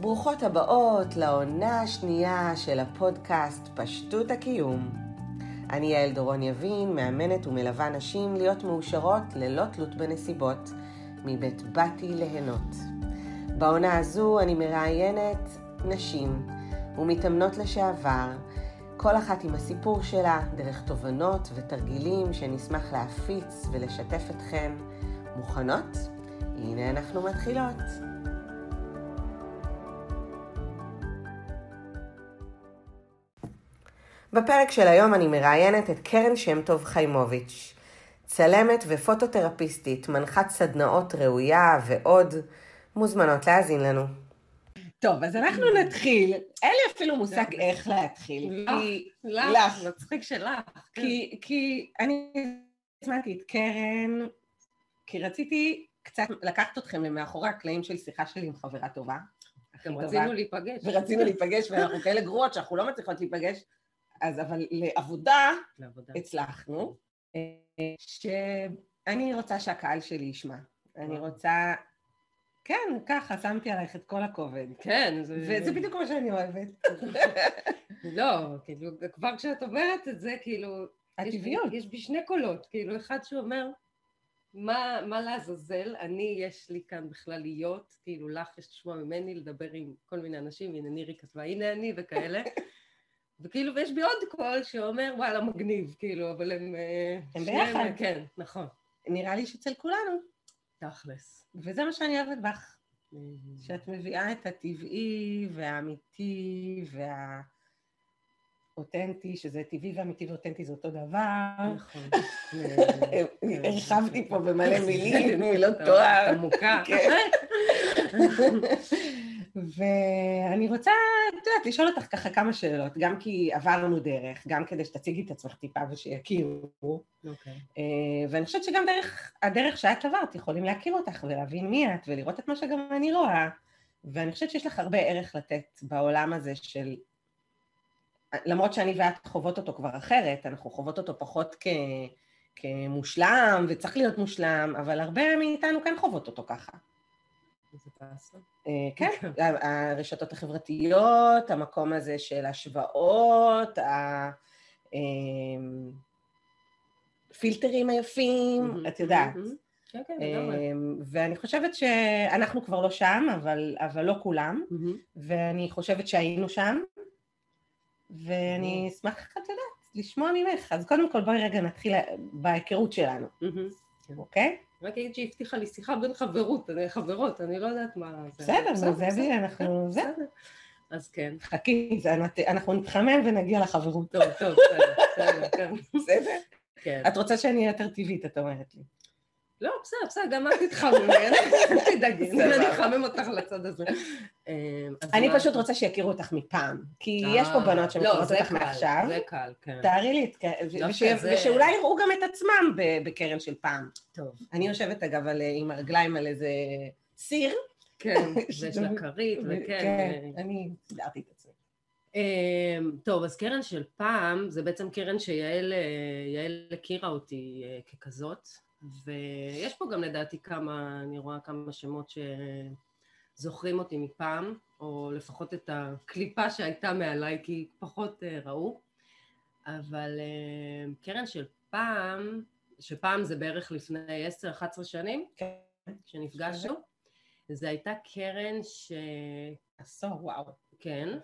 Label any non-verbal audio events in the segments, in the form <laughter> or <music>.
ברוכות הבאות לעונה השנייה של הפודקאסט פשטות הקיום. אני יעל דורון יבין, מאמנת ומלווה נשים להיות מאושרות ללא תלות בנסיבות, מבית באתי ליהנות. בעונה הזו אני מראיינת נשים ומתאמנות לשעבר, כל אחת עם הסיפור שלה, דרך תובנות ותרגילים שנשמח להפיץ ולשתף אתכן. מוכנות? הנה אנחנו מתחילות. בפרק של היום אני מראיינת את קרן שם טוב חיימוביץ', צלמת ופוטותרפיסטית, מנחת סדנאות ראויה ועוד, מוזמנות להאזין לנו. טוב, אז אנחנו נתחיל. אין לי אפילו מושג איך להתחיל. לך, לך, מצחיק שלך. כן. כי אני הזמנתי את קרן, כי רציתי קצת לקחת אתכם למאחורי הקלעים של שיחה שלי עם חברה טובה. גם רצינו להיפגש. ורצינו להיפגש, ואנחנו כאלה גרועות שאנחנו לא מצליחות להיפגש. אז אבל לעבודה, לעבודה. הצלחנו, שאני רוצה שהקהל שלי ישמע. אני רוצה... כן, ככה, שמתי עלייך את כל הכובד. כן, זה... וזה בדיוק מה שאני אוהבת. <laughs> לא, כאילו, כבר כשאת אומרת את זה, כאילו... הטבעיות. יש בי שני קולות, כאילו, אחד שאומר, מה, מה לעזאזל, אני, יש לי כאן בכלל להיות, כאילו, לך יש לשמוע ממני, לדבר עם כל מיני אנשים, הנה נירי כתבה, הנה אני וכאלה. <laughs> וכאילו, ויש בי עוד קול שאומר, וואלה, מגניב, כאילו, אבל הם... אה, הם ביחד. כן, נכון. נראה לי שאצל כולנו. תכלס. וזה מה שאני אוהבת בך. שאת מביאה את הטבעי והאמיתי והאותנטי, שזה טבעי ואמיתי ואותנטי זה אותו דבר. נכון. <laughs> הרחבתי פה במלא <laughs> מילים, מילות תואר. עמוקה. <laughs> ואני רוצה, את יודעת, לשאול אותך ככה כמה שאלות, גם כי עברנו דרך, גם כדי שתציגי את עצמך טיפה ושיכירו. אוקיי. אה, ואני חושבת שגם דרך, הדרך שאת עברת, יכולים להכיר אותך ולהבין מי את, ולראות את מה שגם אני רואה. ואני חושבת שיש לך הרבה ערך לתת בעולם הזה של... למרות שאני ואת חוות אותו כבר אחרת, אנחנו חוות אותו פחות כ... כמושלם, וצריך להיות מושלם, אבל הרבה מאיתנו כן חוות אותו ככה. אה, כן, הרשתות החברתיות, המקום הזה של השוואות, הפילטרים אמ, היפים, את יודעת. כן, כן, אמ, ואני חושבת שאנחנו כבר לא שם, אבל, אבל לא כולם, ואני חושבת שהיינו שם, ואני אשמח, את יודעת, לשמוע ממך. אז קודם כל בואי רגע נתחיל בהיכרות שלנו, אוקיי? רק אגיד שהיא הבטיחה לי שיחה בין חברות, חברות, אני לא יודעת מה זה. בסדר, זה בי, אנחנו... בסדר. אז כן. חכי, אנחנו נתחמם ונגיע לחברות. טוב, טוב, בסדר, בסדר, כן. בסדר? כן. את רוצה שאני אהיה יותר טבעית, את אומרת לי. לא, בסדר, בסדר, גם את תתחממי, <laughs> אל תדאגי, אני אחמם אותך לצד הזה. אמ, אני פשוט רוצה שיכירו אותך מפעם, כי יש פה בנות שמכירות לא, אותך מעכשיו. זה קל, כן. תארי לי, ושאולי יראו גם את עצמם בקרן של פעם. טוב. אני יושבת אגב עם הרגליים על איזה סיר. כן, <laughs> ויש לה כרית, וכן. כן, אני סידרתי את עצמי. אמ, טוב, אז קרן של פעם, זה בעצם קרן שיעל הכירה אותי אה, ככזאת. ויש פה גם לדעתי כמה, אני רואה כמה שמות שזוכרים אותי מפעם, או לפחות את הקליפה שהייתה מעליי, כי פחות uh, ראו. אבל uh, קרן של פעם, שפעם זה בערך לפני 10-11 שנים, כן. שנפגשנו, זו הייתה קרן ש... עשור, וואו. כן.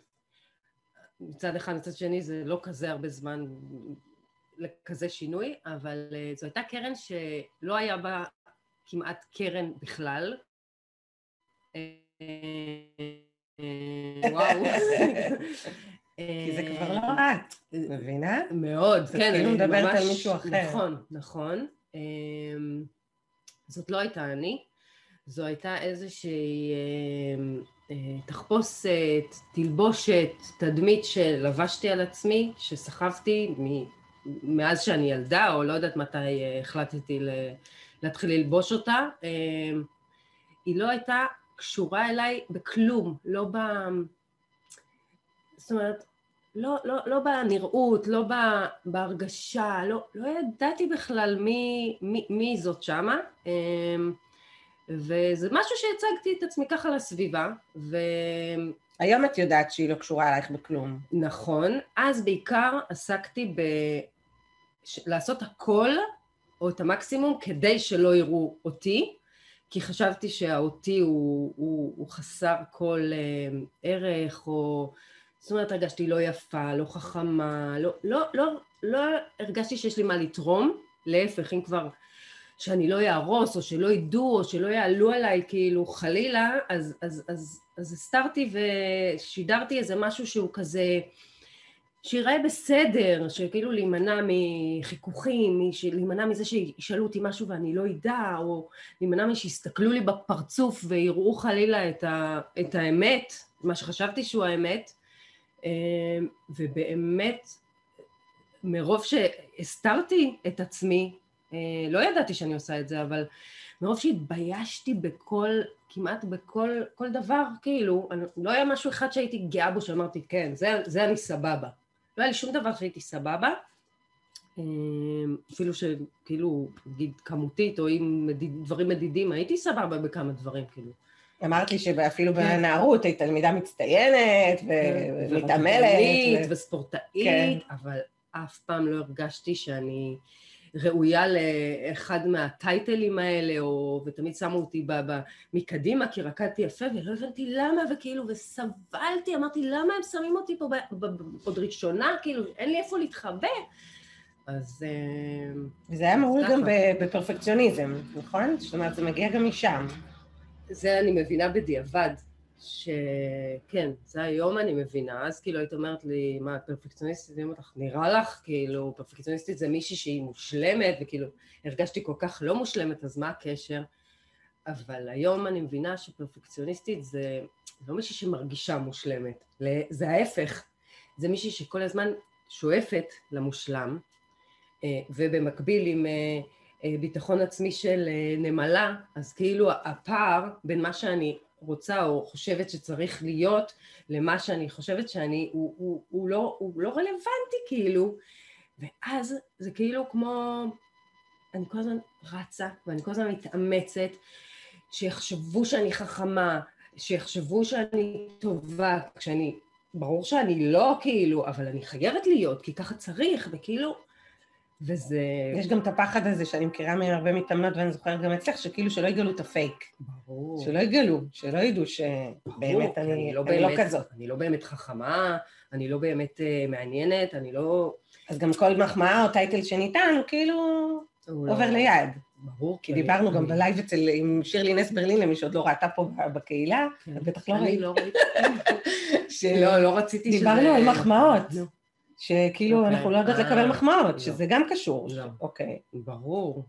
מצד אחד, מצד שני זה לא כזה הרבה זמן לכזה שינוי, אבל uh, זו הייתה קרן שלא היה בה כמעט קרן בכלל. וואו. <laughs> כי זה כבר לא את, מבינה? מאוד, כן, אני כאילו מדברת על מישהו אחר. נכון, נכון. זאת לא הייתה אני, זו הייתה איזושהי אה, תחפושת, תלבושת, תדמית שלבשתי על עצמי, שסחבתי מאז שאני ילדה, או לא יודעת מתי אה, החלטתי להתחיל ללבוש אותה, אה, היא לא הייתה קשורה אליי בכלום, לא ב... זאת אומרת, לא, לא, לא בנראות, לא בהרגשה, לא, לא ידעתי בכלל מי, מי, מי זאת שמה, אה, וזה משהו שהצגתי את עצמי ככה לסביבה, ו... היום את יודעת שהיא לא קשורה אלייך בכלום. נכון. אז בעיקר עסקתי ב... לעשות הכל, או את המקסימום, כדי שלא יראו אותי, כי חשבתי שהאותי הוא, הוא, הוא חסר כל אה, ערך, או... זאת אומרת, הרגשתי לא יפה, לא חכמה, לא, לא, לא, לא הרגשתי שיש לי מה לתרום, להפך, אם כבר שאני לא אהרוס, או שלא ידעו, או שלא יעלו עליי, כאילו, חלילה, אז, אז, אז, אז הסתרתי ושידרתי איזה משהו שהוא כזה, שיראה בסדר, שכאילו להימנע מחיכוכים, להימנע מזה שישאלו אותי משהו ואני לא אדע, או להימנע משיסתכלו לי בפרצוף ויראו חלילה את, ה, את האמת, מה שחשבתי שהוא האמת, אה, ובאמת, מרוב שהסתרתי את עצמי, אה, לא ידעתי שאני עושה את זה, אבל מרוב שהתביישתי בכל, כמעט בכל כל דבר, כאילו, לא היה משהו אחד שהייתי גאה בו שאמרתי, כן, זה, זה אני סבבה. לא היה לי שום דבר שהייתי סבבה, אה, אפילו שכאילו, נגיד כמותית, או עם מדיד, דברים מדידים, הייתי סבבה בכמה דברים, כאילו. אמרת לי שאפילו כן. בנערות היית תלמידה מצטיינת כן, ומתעמלת. ו... וספורטאית, כן. אבל אף פעם לא הרגשתי שאני ראויה לאחד מהטייטלים האלה, או, ותמיד שמו אותי ב, ב, מקדימה כי רקדתי יפה, ולא הבנתי למה, וכאילו, וסבלתי, אמרתי, למה הם שמים אותי פה ב, ב, ב, עוד ראשונה, כאילו, אין לי איפה להתחבא. אז... אה, וזה היה מהול גם בפרפקציוניזם, נכון? זאת אומרת, זה מגיע גם משם. זה אני מבינה בדיעבד, שכן, זה היום אני מבינה, אז כאילו היית אומרת לי, מה, פרפקציוניסטית? אני אומרת לך, נראה לך, כאילו, פרפקציוניסטית זה מישהי שהיא מושלמת, וכאילו, הרגשתי כל כך לא מושלמת, אז מה הקשר? אבל היום אני מבינה שפרפקציוניסטית זה לא מישהי שמרגישה מושלמת, זה ההפך, זה מישהי שכל הזמן שואפת למושלם, אה, ובמקביל עם אה, אה, ביטחון עצמי של נמלה, אז כאילו הפער בין מה שאני רוצה או חושבת שצריך להיות למה שאני חושבת שאני, הוא, הוא, הוא, לא, הוא לא רלוונטי כאילו, ואז זה כאילו כמו, אני כל הזמן רצה ואני כל הזמן מתאמצת, שיחשבו שאני חכמה, שיחשבו שאני טובה, כשאני, ברור שאני לא כאילו, אבל אני חייבת להיות, כי ככה צריך, וכאילו, וזה... יש גם את הפחד הזה שאני מכירה מהרבה מתאמנות, ואני זוכרת גם אצלך, שכאילו שלא יגלו את הפייק. ברור. שלא יגלו, שלא ידעו שבאמת אני, אני, לא, אני לא באמת, לא כזאת. אני לא באמת חכמה, אני לא באמת אה, מעניינת, אני לא... אז גם כל מחמאה או title שניתן, הוא כאילו לא- עובר לא... ליד. ברור. כי דיברנו גם ב live אצל, עם שירלי נס ברלין, למי שעוד לא ראתה פה בקהילה, כן. את בטח לא ראית. אני לא ראיתי. <laughs> לא, לא רציתי שזה... דיברנו על מחמאות. שכאילו okay. אוקיי. אנחנו לא יודעות לקבל אה, מחמאות, לא. שזה גם קשור. לא. אוקיי. Okay. ברור.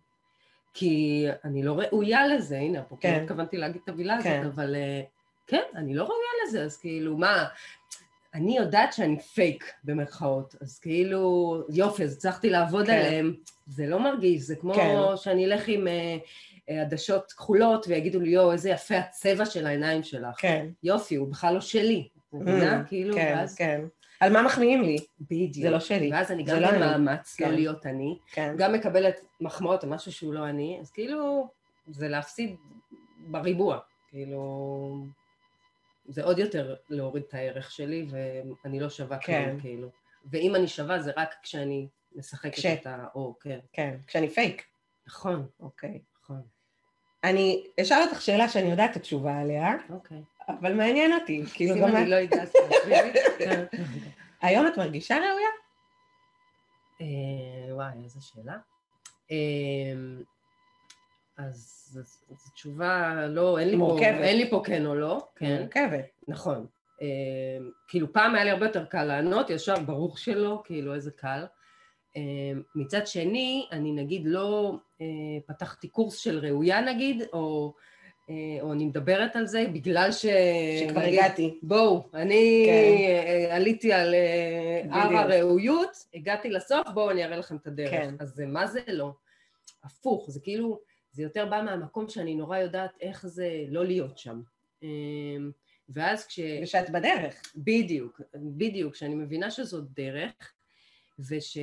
כי אני לא ראויה לזה, הנה, פה כן. התכוונתי להגיד את המילה כן. הזאת, אבל אה, כן, אני לא ראויה לזה, אז כאילו, מה, אני יודעת שאני פייק במרכאות, אז כאילו, יופי, אז הצלחתי לעבוד כן. עליהם, זה לא מרגיש, זה כמו כן. שאני אלך עם uh, עדשות כחולות ויגידו לי, יואו, איזה יפה הצבע של העיניים שלך. כן. יופי, הוא בכלל לא שלי. מבינה? Mm, כאילו, כן, ואז... כן. על מה מחמיאים לי? בדיוק. זה לא שלי. ואז אני גם לא במאמץ לא כן. להיות אני, כן. גם מקבלת מחמאות על משהו שהוא לא אני, אז כאילו, זה להפסיד בריבוע. כאילו, זה עוד יותר להוריד את הערך שלי, ואני לא שווה כן. כלום, כאילו. ואם אני שווה זה רק כשאני משחקת כש... את ה... כן. כן, כשאני פייק. נכון. אוקיי. נכון. אני אשאל אותך שאלה שאני יודעת את התשובה עליה. אוקיי. אבל מעניין אותי. כאילו גם... אני לא יודעת. <laughs> היום את מרגישה ראויה? אה, וואי, איזה שאלה. אה, אז זו תשובה לא, אין לי, פה, אין לי פה כן או לא. כן. מורכבת. נכון. אה, כאילו פעם היה לי הרבה יותר קל לענות, ישר ברור שלא, כאילו איזה קל. מצד שני, אני נגיד לא פתחתי קורס של ראויה נגיד, או אה, או אני מדברת על זה בגלל ש... שכבר הגעתי. בואו, אני כן. אה, עליתי על אה, הר הראויות, הגעתי לסוף, בואו אני אראה לכם את הדרך. כן. אז זה מה זה לא? הפוך, זה כאילו, זה יותר בא מהמקום שאני נורא יודעת איך זה לא להיות שם. ואז כש... ושאת בדרך. בדיוק, בדיוק, כשאני מבינה שזאת דרך, וש...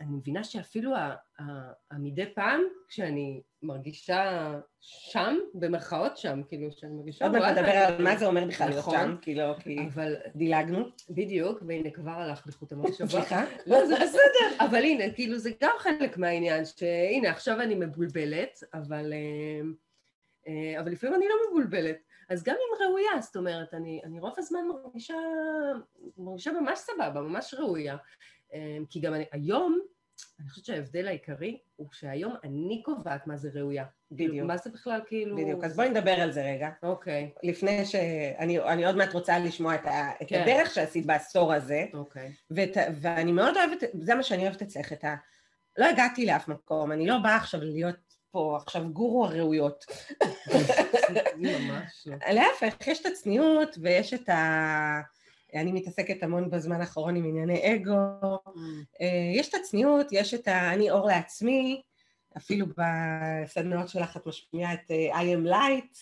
אני מבינה שאפילו ה- ה- המדי פעם, כשאני מרגישה שם, במרכאות שם, כאילו, שאני מרגישה... עוד מעט נדבר על מה זה אומר בכלל להיות נכון. שם, כי לא, כי אבל דילגנו. בדיוק, והנה כבר הלך בחוט המחשבה. סליחה? לא, זה בסדר, אבל הנה, כאילו זה גם חלק מהעניין, שהנה, עכשיו אני מבולבלת, אבל, אה, אה, אבל לפעמים אני לא מבולבלת. אז גם אם ראויה, זאת אומרת, אני, אני רוב הזמן מרגישה, מרגישה ממש סבבה, ממש ראויה. אה, כי גם אני, היום, אני חושבת שההבדל העיקרי הוא שהיום אני קובעת מה זה ראויה. כאילו, בדיוק. מה זה בכלל כאילו... בדיוק, אז בואי נדבר על זה רגע. אוקיי, לפני שאני אני עוד מעט רוצה לשמוע את, ה, את כן. הדרך שעשית בעשור הזה, אוקיי. ואת, ואני מאוד אוהבת, זה מה שאני אוהבת אצלך, את ה... לא הגעתי לאף מקום, אני לא באה עכשיו להיות פה עכשיו גורו הראויות. <laughs> ממש לא. להפך, יש את הצניעות ויש את ה... אני מתעסקת המון בזמן האחרון עם ענייני אגו. אה, יש את הצניעות, יש את ה... אני אור לעצמי, אפילו בסדנאות שלך את משמיעה את אה, I am light,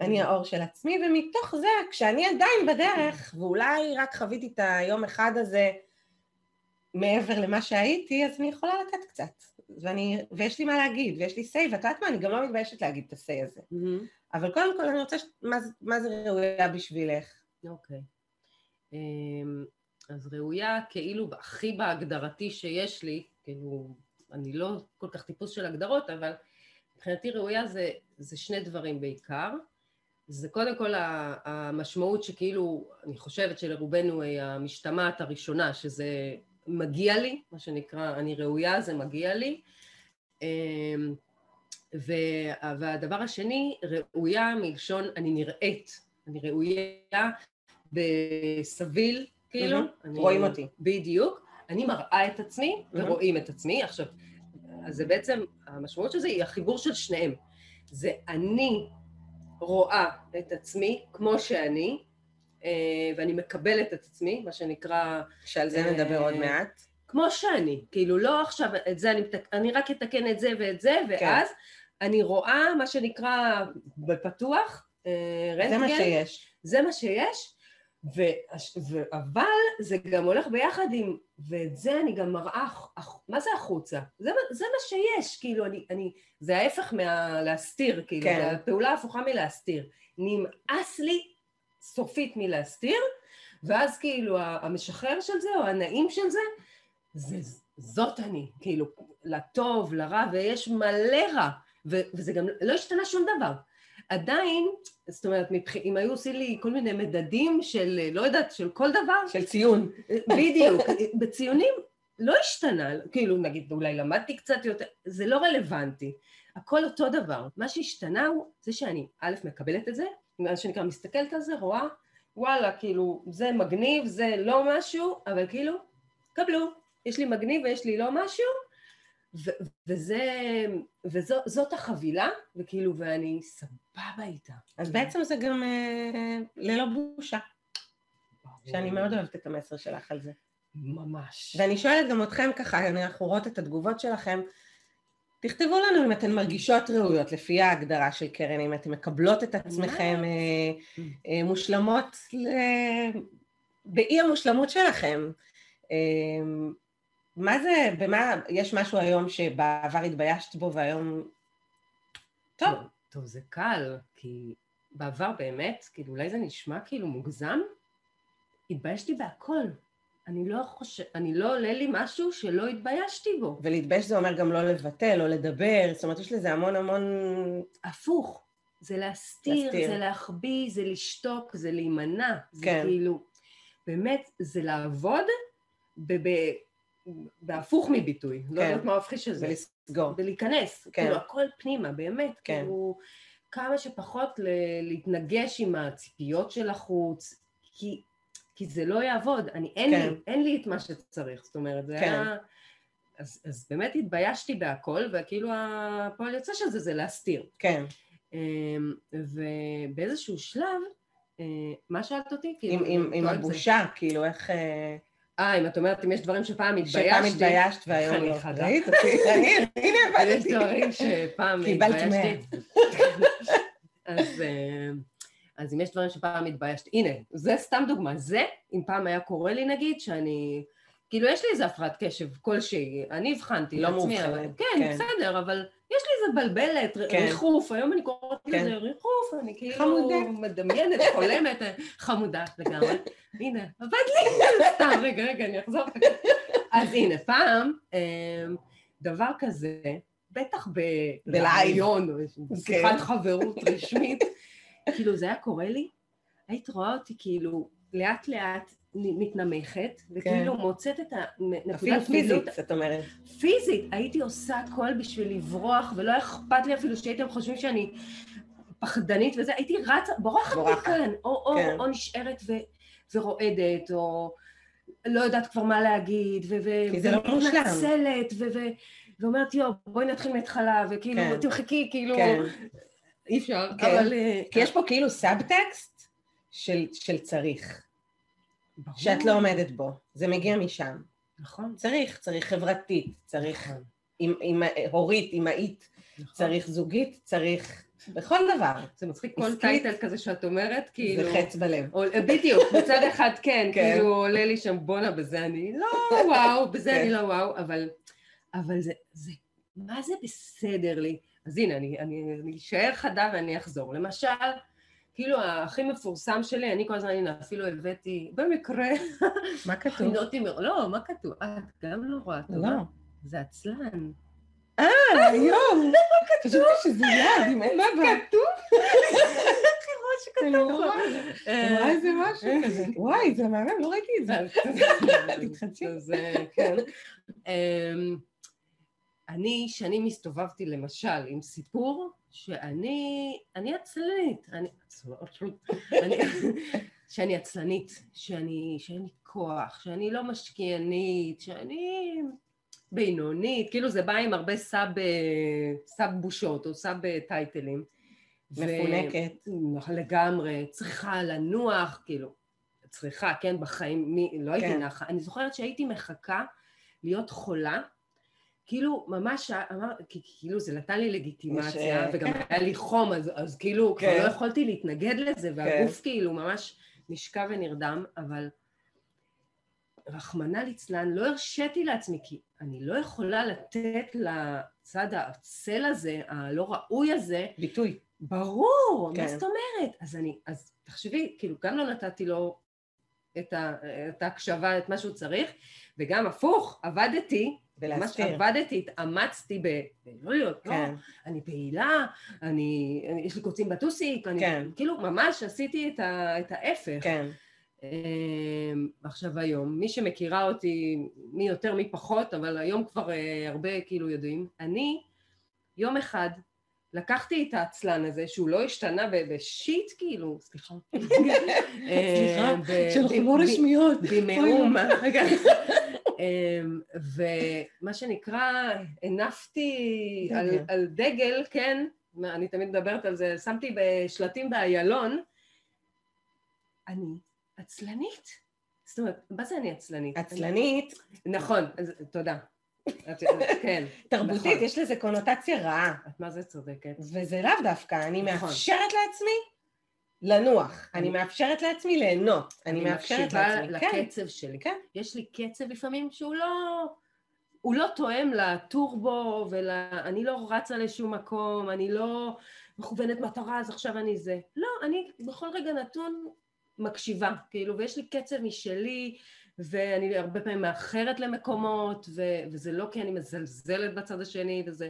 אני האור של עצמי, ומתוך זה, כשאני עדיין בדרך, ואולי רק חוויתי את היום אחד הזה מעבר למה שהייתי, אז אני יכולה לתת קצת. ואני, ויש לי מה להגיד, ויש לי say, ואת יודעת מה, אני גם לא מתביישת להגיד את ה-say הזה. מהמם. אבל קודם כל אני רוצה, ש... מה, מה זה ראויה בשבילך? אוקיי. אמ, אז ראויה, כאילו, הכי בהגדרתי שיש לי, כאילו, אני לא כל כך טיפוס של הגדרות, אבל מבחינתי ראויה זה, זה שני דברים בעיקר. זה קודם כל המשמעות שכאילו, אני חושבת שלרובנו היא המשתמעת הראשונה, שזה מגיע לי, מה שנקרא, אני ראויה, זה מגיע לי. אמ, וה- והדבר השני, ראויה מלשון אני נראית. אני ראויה בסביל, כאילו. אני- רואים אותי. בדיוק. אני מראה את עצמי מהמם. ורואים את עצמי. עכשיו, אז זה בעצם, המשמעות של זה היא החיבור של שניהם. זה אני רואה את עצמי כמו שאני, אה, ואני מקבלת את עצמי, מה שנקרא, שעל זה אה, נדבר עוד מעט. כמו שאני. כאילו, לא עכשיו, את זה אני, מתק- אני רק אתקן את זה ואת זה, כן. ואז אני רואה מה שנקרא בפתוח, אה, רנטגן. זה מה שיש. זה מה שיש, ו... ו... אבל זה גם הולך ביחד עם, ואת זה אני גם מראה, הח- מה זה החוצה? זה, זה מה שיש, כאילו, אני, אני, זה ההפך מהלהסתיר, כאילו, כן. זה הפעולה ההפוכה מלהסתיר. נמאס לי סופית מלהסתיר, ואז כאילו המשחרר של זה, או הנעים של זה, זה, זאת אני, כאילו, לטוב, לרע, ויש מלא רע, ו, וזה גם לא השתנה שום דבר. עדיין, זאת אומרת, מבח... אם היו עושים לי כל מיני מדדים של, לא יודעת, של כל דבר, של ציון. בדיוק, בציונים לא השתנה, כאילו נגיד אולי למדתי קצת יותר, זה לא רלוונטי, הכל אותו דבר, מה שהשתנה הוא זה שאני א' מקבלת את זה, מה שנקרא מסתכלת על זה, רואה, וואלה, כאילו זה מגניב, זה לא משהו, אבל כאילו, קבלו, יש לי מגניב ויש לי לא משהו, ו- וזה, וזאת החבילה, וכאילו, ואני סבבה איתה. אז בעצם זה גם אה, ללא בושה, שאני מאוד אוהבת את המסר שלך על זה. ממש. ואני שואלת גם אתכם ככה, אנחנו רואות את התגובות שלכם, תכתבו לנו אם אתן מרגישות ראויות לפי ההגדרה של קרן, אם אתן מקבלות את עצמכם אה, אה, מושלמות ל- באי המושלמות שלכם. מה זה, במה, יש משהו היום שבעבר התביישת בו והיום... טוב, טוב, טוב, זה קל, כי בעבר באמת, כאילו אולי זה נשמע כאילו מוגזם, התביישתי בהכל. אני לא חושב, אני לא עולה לי משהו שלא התביישתי בו. ולהתבייש זה אומר גם לא לבטל, לא לדבר, זאת אומרת יש לזה המון המון... הפוך, זה להסתיר, להסתיר. זה להחביא, זה לשתוק, זה להימנע. זה כן. כאילו, באמת, זה לעבוד ב- ב- בהפוך מביטוי. לא כן. יודעת מה המפחיש של זה. ולסגור. ולהיכנס, כן. כאילו הכל פנימה, באמת, כן. כאילו כמה שפחות ל- להתנגש עם הציפיות של החוץ, כי, כי זה לא יעבוד, אני, אין, כן. לי, אין לי את מה שצריך, זאת אומרת, זה כן. היה... אז, אז באמת התביישתי בהכל, וכאילו הפועל יוצא של זה זה להסתיר. כן, אמ, ובאיזשהו שלב, אה, מה שאלת אותי? כאילו, עם, עם, עם לא על זה. הבושה, כאילו איך... אה, אם את אומרת אם יש דברים שפעם התביישתי. שפעם התביישת והיום לא. ראית <laughs> הנה יש עבדתי. דברים שפעם קיבלת התביישתי. <laughs> אז, אה, אז אם יש דברים שפעם התביישתי, הנה, זה סתם דוגמה, זה, אם פעם היה קורה לי נגיד, שאני, כאילו, יש לי איזה הפרעת קשב כלשהי, אני הבחנתי לא לעצמי, מאובחנת, אבל- כן, כן. בסדר, אבל יש לי איזה בלבלת, כן. ריחוף, היום אני קוראת כן. לזה ריחוף, אני כאילו חמודה. מדמיינת, חולמת, חמודה לגמרי. הנה, עבד לי, סתם, רגע, רגע, אני אחזור. אז הנה, פעם, אמ, דבר כזה, בטח בלייב. ברעיון, או בשיחת כן. חברות רשמית, כאילו זה היה קורה לי, היית רואה אותי כאילו לאט לאט מתנמכת, וכאילו מוצאת את אפילו הנקודת פעילות פיזית, את אומרת. פיזית, הייתי עושה הכל בשביל לברוח, ולא אכפת לי אפילו שהייתם חושבים שאני פחדנית וזה, הייתי רצה, בורחת בורחת. מכאן, או, או, כן. או נשארת ו, ורועדת, או לא יודעת כבר מה להגיד, ו, כי זה לא מושלם. ומתנצלת, ו, ו, ואומרת, יו, בואי נתחיל מההתחלה, וכאילו, כן. תמחקי, כאילו, כן. אי אפשר, כן. אבל... אה, כי יש פה כאילו סאבטקסט של, של צריך, ברור. שאת לא עומדת בו. זה מגיע משם. נכון, צריך, צריך חברתית, צריך נכון, עם, עם, הורית, אמהית, נכון. צריך זוגית, צריך בכל דבר. זה מצחיק כל. title כזה שאת אומרת, כאילו... זה חץ בלב. או- בדיוק, מצד אחד כן, כן. כאילו עולה לי שם בואנה, בזה אני לא וואו, בזה כן. אני לא וואו, אבל, אבל זה, זה, מה זה בסדר לי? אז הנה, אני אשאר חדה ואני אחזור. למשל, כאילו הכי מפורסם שלי, אני כל הזמן, הנה, אפילו הבאתי, במקרה, מה <laughs> כתוב? לא, מה כתוב? את גם לא רואה טובה. לא. זה עצלן. אה, היום! <laughs> חשבתי שזה יד עם אצבע. כתוב? <laughs> אני לא רואה. אה, רואה איזה משהו כזה. וואי, זה מהמם, לא ראיתי את זה. תתחדשי. אה, כן. אני שנים הסתובבתי למשל עם סיפור שאני, אני עצלנית, אני, <laughs> אני- שאני עצלנית, שאני, שאין לי כוח, שאני לא משקיענית, שאני בינונית, כאילו זה בא עם הרבה sub, אה, sub בושות או sub אה, טייטלים. ו- מפונקת. לגמרי, צריכה לנוח, כאילו, צריכה, כן, בחיים, מי, לא הייתי כן. נחה. אני זוכרת שהייתי מחכה להיות חולה, כאילו, ממש, אמר, כי- כאילו זה נתן לי לגיטימציה, יש, וגם כן. היה לי חום, אז, אז כאילו, כבר כן. לא יכולתי להתנגד לזה, והגוף כאילו ממש נשקע ונרדם, אבל רחמנא ליצלן, לא הרשיתי לעצמי, כי אני לא יכולה לתת לצד העצל הזה, הלא ראוי הזה, ביטוי. ברור, כן. מה זאת אומרת? אז אני, אז תחשבי, כאילו, גם לא נתתי לו את, ה, את ההקשבה, את מה שהוא צריך, וגם הפוך, עבדתי, ממש ולהסתיר. עבדתי, התאמצתי ב... לא להיות, לא, כן. אני פעילה, אני, אני, יש לי קוצים בטוסיק, אני, כן. כאילו, ממש עשיתי את, ה, את ההפך. כן. אמ, עכשיו היום, מי שמכירה אותי, מי יותר מי פחות, אבל היום כבר אה, הרבה כאילו יודעים, אני יום אחד לקחתי את העצלן הזה, שהוא לא השתנה בשיט כאילו, סליחה. <laughs> סליחה, אה, ב- שאנחנו ב- לא רשמיות. במאומה, <laughs> ומה שנקרא, הנפתי על. על דגל, כן, אני תמיד מדברת על זה, שמתי בשלטים באיילון, אני עצלנית. זאת אומרת, מה זה אני עצלנית? עצלנית, נכון, אז, תודה. כן, <laughs> תרבותית, נכון. יש לזה קונוטציה רעה. את מה זה צודקת. וזה לאו דווקא, אני נכון. מאפשרת לעצמי לנוח, אני אני- מאפשרת לעצמי ליהנות, אני מאפשרת מקשיבה לעצמי, כן, לקצב שלי. כן. יש לי קצב לפעמים שהוא לא... הוא לא תואם לטורבו ול... אני לא רצה לשום מקום, אני לא מכוונת מטרה, אז עכשיו אני זה. לא, אני בכל רגע נתון מקשיבה, כאילו, ויש לי קצב משלי, ואני הרבה פעמים מאחרת למקומות, ו... וזה לא כי אני מזלזלת בצד השני, וזה...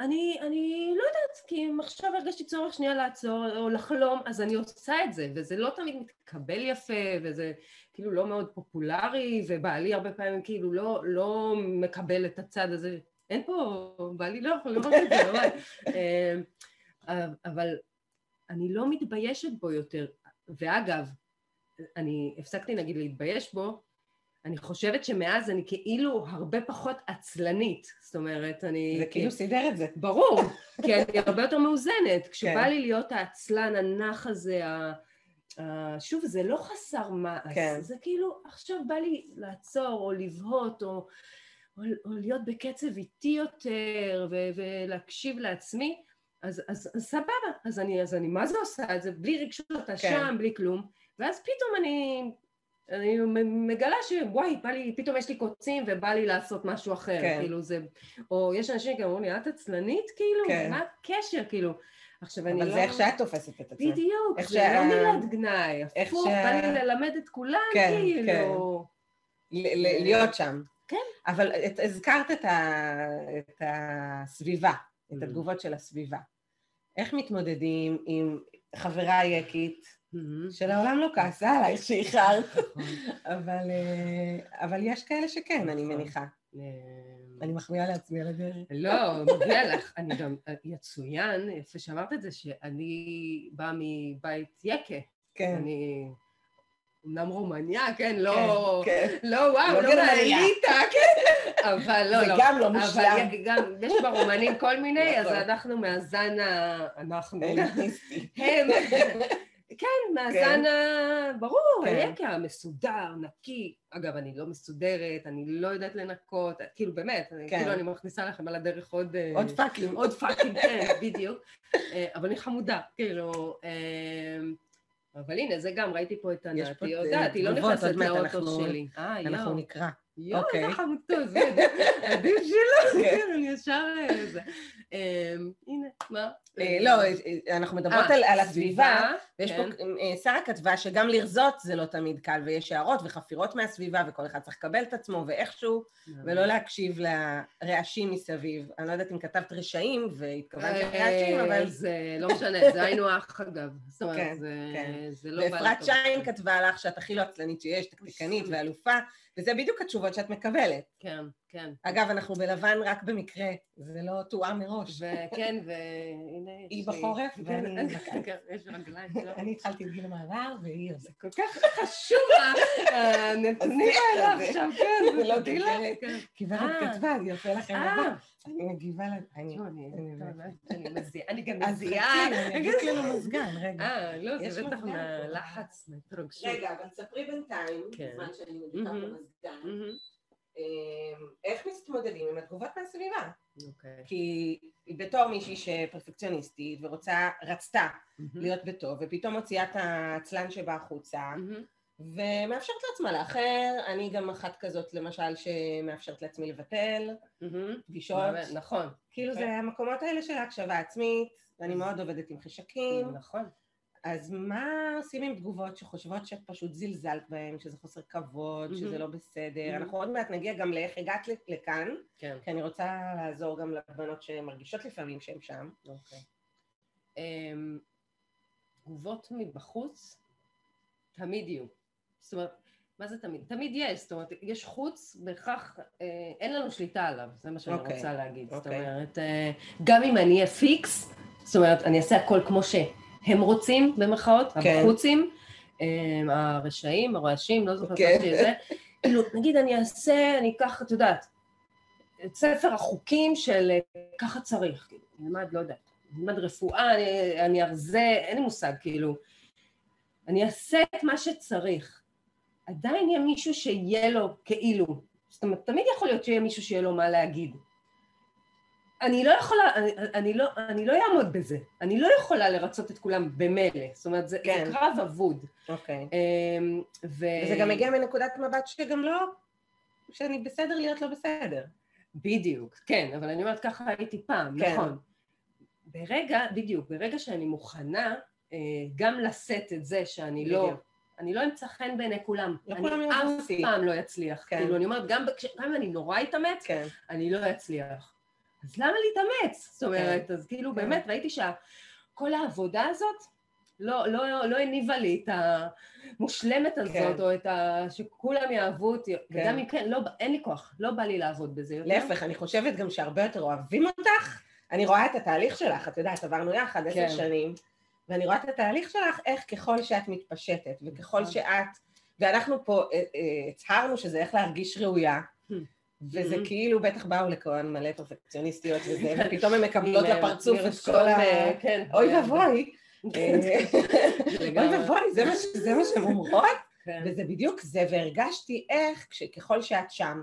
אני, אני לא יודעת, כי אם עכשיו הרגשתי צורך שנייה לעצור או לחלום, אז אני עושה את זה, וזה לא תמיד מתקבל יפה, וזה כאילו לא מאוד פופולרי, ובעלי הרבה פעמים כאילו לא, לא מקבל את הצד הזה. אין פה, בעלי לא יכול לראות את זה, ממש. <laughs> אמ, אבל אני לא מתביישת בו יותר. ואגב, אני הפסקתי נגיד להתבייש בו, אני חושבת שמאז אני כאילו הרבה פחות עצלנית. זאת אומרת, אני... זה כאילו סידר את זה. ברור, כי אני הרבה יותר מאוזנת. כשבא כן. לי להיות העצלן, הנח הזה, ה... שוב, זה לא חסר מעש, כן. זה כאילו, עכשיו בא לי לעצור, או לבהות, או, או, או להיות בקצב איטי יותר, ו... ולהקשיב לעצמי, אז, אז, אז סבבה, אז אני, אז אני מה זה עושה את זה? בלי רגשות אשם, בלי כלום, ואז פתאום אני אני מגלה שוואי, בא לי, פתאום יש לי קוצים ובא לי לעשות משהו אחר, כן. כאילו זה, או יש אנשים שגם אומרים לי, את עצלנית כאילו? כן. מה הקשר כאילו? עכשיו אני לא... אבל זה איך שאת תופסת את עצמך. בדיוק, זה שה- לא מילת גנאי, הפוך, שה- בא לי ללמד את כולם, כן, כאילו. ל- להיות שם. כן. אבל את- הזכרת את ה- את הסביבה, את Mm. התגובות של הסביבה. איך מתמודדים עם חברה יקית. שלעולם לא כעסה עלייך שאיחרת. אבל, אה, אבל יש כאלה שכן, אני נכון. מניחה. אה, אני מחמיאה לעצמי על הדרך. לא, מגיע לך. אני גם, יצוין, יפה שאמרת את זה, שאני באה מבית יקה. כן. אני אמנם רומניה, כן, לא... כן, כן. לא, וואו, לא לא. מהאליטה, כן. אבל לא, זה לא. גם לא אבל מושלם. י- גם, יש ברומנים כל מיני, אז נכון. אנחנו מהזן ה... אנחנו. הם, כן, מהזן ה... ברור, כן. היקה, המסודר, נקי. אגב, אני לא מסודרת, אני לא יודעת לנקות, כאילו באמת, אני- כן. כאילו אני מכניסה לכם על הדרך עוד... אה, עוד פאקים. עוד fucking, כן, <laughs> בדיוק. אה, אבל אני חמודה, כאילו... אה, אבל הנה, זה גם, ראיתי פה את ענת, היא יודעת, היא לא נכנסת לאוטו שלי. אה, אנחנו נקרא. יואו, אוקיי. איזה חמודות, זה <laughs> עדיף שלא, כן. כן, אני ישר... אה, זה. אה, הנה, מה? אה, לא, אה, אנחנו מדברות אה, על הסביבה, ויש פה, כן. אה, שרה כתבה שגם לרזות זה לא תמיד קל, ויש הערות וחפירות מהסביבה, וכל אחד צריך לקבל את עצמו ואיכשהו, ולא להקשיב לרעשים מסביב. אני לא יודעת אם כתבת רשעים והתכוונת לרעשים, אה, אבל... זה לא <laughs> משנה, זה היינו הך אגב. זאת אומרת, זה- לא ואפרת. שיין כתבה לך שאת הכי לא עצלנית שיש, תקתקנית ואלופה, וזה בדיוק התשובות שאת מקבלת. כן, כן. אגב, אנחנו בלבן רק במקרה, זה לא תואם מראש. וכן, והנה... היא בחורף ואני <laughs> כן, יש רגליים. לא. אני התחלתי את גיל המעבר והיא על זה. כל כך חשוב הנתונים האלה. עכשיו, כן, זה לא לך, גברת. כן. אה. כתבה, אני עושה לכם אה, לבן. אני מגיבה ל... אני... אני- גם אז מזיעה. חכי, אני אגיד לנו מזגן, רגע. אה, לא, זה בטח. מהלחץ, מהתרגשות. רגע, אבל ספרי בינתיים, כן. בזמן שאני מדביקה. במזגן. אמ, איך מתמודדים עם התגובות מהסביבה? אוקיי. כי בתור מישהי שפרפקציוניסטית ורוצה, רצתה. להיות בטוב, ופתאום מוציאה את העצלן שבה החוצה. ומאפשרת לעצמה לאחר, אני גם אחת כזאת למשל שמאפשרת לעצמי לבטל. פגישות, נכון. כאילו כן. זה המקומות האלה של ההקשבה עצמית, ואני מאוד עובדת עם חשקים, נכון. אז מה עושים עם תגובות שחושבות שפשוט זלזלת בהן, שזה חוסר כבוד, שזה. לא בסדר. אנחנו עוד מעט נגיע גם לאיך הגעת לכאן, כן. כי אני רוצה לעזור גם לבנות שמרגישות לפעמים שהן שם. אוקיי. אמ, תגובות מבחוץ תמיד יהיו. זאת אומרת, מה זה תמיד? תמיד יש, זאת אומרת, יש חוץ, בהכרח אה, אין לנו שליטה עליו, זה מה שאני אוקיי, רוצה להגיד. זאת אוקיי. אומרת, אה, גם אם אני אהיה פיקס, זאת אומרת, אני אעשה הכל כמו שהם רוצים, במרכאות, כן. הבחוצים, אה, הרשעים, הרועשים, לא זוכרת כן. מה שזה, כאילו, נגיד אני אעשה, אני אקח, את יודעת, את ספר החוקים של אה, ככה צריך, כאילו, נלמד, לא יודעת, נלמד רפואה, אני, אני ארזה, אין לי מושג, כאילו, אני אעשה את מה שצריך. עדיין יהיה מישהו שיהיה לו כאילו, זאת אומרת, תמיד יכול להיות שיהיה מישהו שיהיה לו מה להגיד. אני לא יכולה, אני, אני, לא, אני לא אעמוד בזה, אני לא יכולה לרצות את כולם במילא, זאת אומרת, זה, כן. זה קרב אבוד. אוקיי. אמ, ו... וזה גם מגיע מנקודת מבט שגם לא, שאני בסדר להיות לא בסדר. בדיוק, כן, אבל אני אומרת ככה הייתי פעם, כן. נכון. ברגע, בדיוק, ברגע שאני מוכנה אה, גם לשאת את זה שאני לא, בדיוק. אני לא אמצא חן בעיני כולם. לא אני אף אותי. פעם לא אצליח. כן. כאילו, אני אומרת, גם, בכש- גם אם אני נורא אתאמץ, כן. אני לא אצליח. אז למה להתאמץ? זאת אומרת, אז כאילו, כן. באמת, ראיתי שכל העבודה הזאת, לא, לא, לא הניבה לי את המושלמת הזאת, כן. או את ה... שכולם יאהבו אותי, כן. וגם אם כן, לא, אין לי כוח, לא בא לי לעבוד בזה יותר. להפך, אני חושבת גם שהרבה יותר אוהבים אותך. אני רואה את התהליך שלך, את יודעת, עברנו יחד עשר כן. שנים, ואני רואה את התהליך שלך, איך ככל שאת מתפשטת, וככל נכון. שאת, ואנחנו פה אה, אה, הצהרנו שזה איך להרגיש ראויה. וזה Mhm. כאילו, בטח באו לכאן מלא פרפקציוניסטיות וזה, <laughs> ופתאום הן מקבלות אה, לפרצוף את כל ה... כן. אוי כן. ואבוי. <laughs> אוי. ואבוי, זה מה ש- זה מה שהן אומרות? <laughs> כן. וזה בדיוק זה, והרגשתי איך, ככל שאת שם,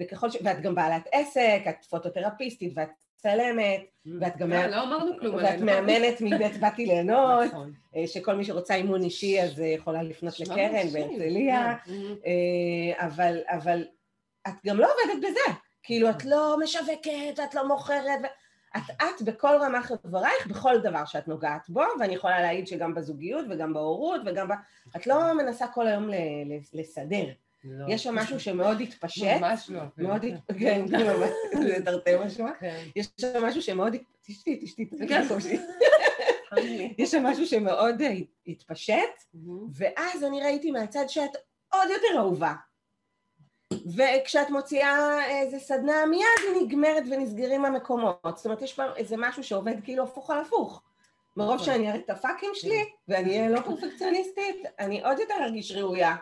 וככל ש... ואת גם בעלת עסק, את פוטותרפיסטית, ואת מצלמת, ואת גם... אה, לא אמרנו כלום ואת עלינו. מאמנת מבית באתי <laughs> ליהנות, נכון. אה, שכל מי שרוצה אימון אישי אז אה, יכולה לפנות לקרן בהרצליה, כן. אה, אבל, אבל את גם לא עובדת בזה. כאילו, את לא משווקת, את לא מוכרת, את את בכל רמה חברייך, בכל דבר שאת נוגעת בו, ואני יכולה להעיד שגם בזוגיות וגם בהורות וגם ב... את לא מנסה כל היום ל- ל- לסדר. לא. יש שם משהו שמאוד התפשט, ממש לא. מאוד, הת- כן, זה ממש, זה תרתי משמע. כן. יש שם משהו שמאוד, תשתי, תשתי, כן. תשתי. לי. יש שם משהו שמאוד אה, התפשט. ואז אני ראיתי מהצד שאת עוד יותר אהובה. וכשאת מוציאה איזה סדנה, מיד היא נגמרת ונסגרים המקומות. זאת אומרת, יש פה איזה משהו שעובד כאילו הפוך על הפוך. מרוב נכון. שאני אראה את הפאקים שלי, ואני אהיה לא פרפקציוניסטית, אני עוד יותר ארגיש ראויה.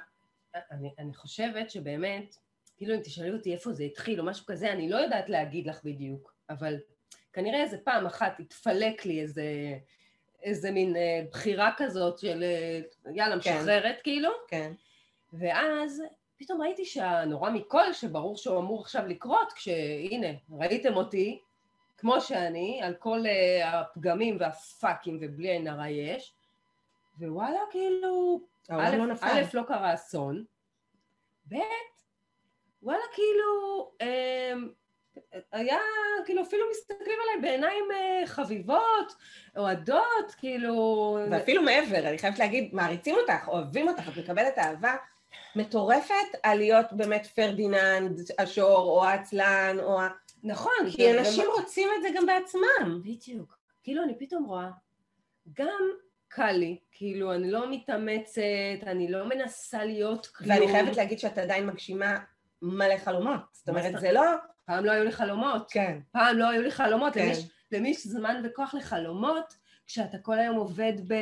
אני, אני חושבת שבאמת, כאילו אם תשאלי אותי איפה זה התחיל או משהו כזה, אני לא יודעת להגיד לך בדיוק, אבל כנראה איזה פעם אחת התפלק לי איזה, איזה מין אה, בחירה כזאת של אה, יאללה, משחררת כאילו, כן. ואז פתאום ראיתי שהנורא מכל, שברור שהוא אמור עכשיו לקרות, כשהנה, ראיתם אותי, כמו שאני, על כל uh, הפגמים והפאקים ובלי עין הרע יש, ווואלה, כאילו, א', לא נפל. א', לא קרה אסון, ב', וואלה, כאילו, אמ, היה, כאילו, אפילו מסתכלים עליי בעיניים אה, חביבות, אוהדות, כאילו... ואפילו מעבר, אני חייבת להגיד, מעריצים אותך, אוהבים אותך, את מקבלת אהבה מטורפת על להיות באמת פרדיננד, השור, או העצלן, או ה... נכון. כי אנשים ומה- רוצים את זה גם בעצמם. בדיוק. כאילו, אני פתאום רואה, גם קל לי, כאילו, אני לא מתאמצת, אני לא מנסה להיות כלום. ואני חייבת להגיד שאת עדיין מגשימה מלא חלומות. זאת אומרת, זה לא... פעם לא היו לי חלומות. כן. פעם לא היו לי חלומות. כן. למי יש- למי יש זמן וכוח לחלומות, כשאתה כל היום עובד ב...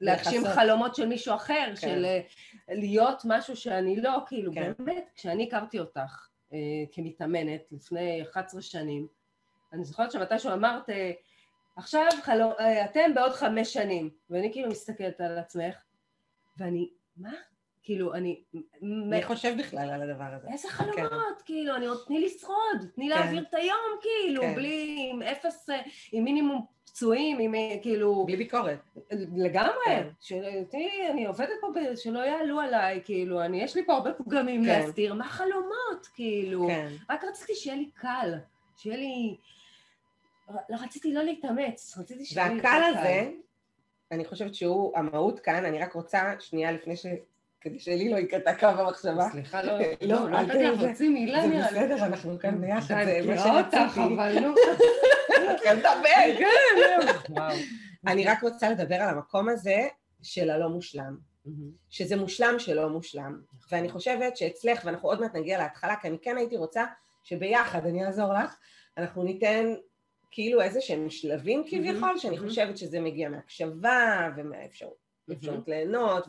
להגשים. חלומות של מישהו אחר, כן. של אה, להיות משהו שאני לא, כאילו, כן. באמת, כשאני הכרתי אותך אה, כמתאמנת לפני 11 שנים, אני זוכרת שמתישהו אמרת, אה, עכשיו חלום, אה, אתם בעוד חמש שנים, ואני כאילו מסתכלת על עצמך, ואני, מה? כאילו, אני... מי חושב בכלל על הדבר הזה? איזה חלומות, כאילו, אני עוד, תני לשרוד, תני כן. להעביר את היום, כאילו, כן. בלי, עם אפס, אה, עם מינימום פצועים, עם אה, כאילו, בלי ביקורת. לגמרי, כן. של- תראי, אני עובדת פה, ב- שלא יעלו עליי, כאילו, אני, יש לי פה הרבה פגמים כן. להסתיר, מה חלומות, כאילו, כן. רק רציתי שיהיה לי קל, שיהיה לי, לא רציתי לא להתאמץ, רציתי לי והקל הזה, אני חושבת שהוא המהות כאן, אני רק רוצה, שנייה לפני ש... כדי שלי לא יקטע קו המחשבה. סליחה, לא, לא, <laughs> לא, לא אל נתתי לך להוציא מילה זה נראה לי. בסדר, אנחנו כאן ביחד, זה אני מה מכירה אותך, שרציתי. אבל <laughs> נו. כן, דבר. כן, וואו. אני רק רוצה לדבר על המקום הזה של הלא מושלם. שזה מושלם שלא מושלם. ואני חושבת שאצלך, ואנחנו עוד מעט נגיע להתחלה, כי אני כן הייתי רוצה שביחד, אני אעזור לך, אנחנו ניתן כאילו איזה שהם שלבים כביכול, שאני מהמם. חושבת שזה מגיע מהקשבה ומהאפשרות אפשרות ליהנות.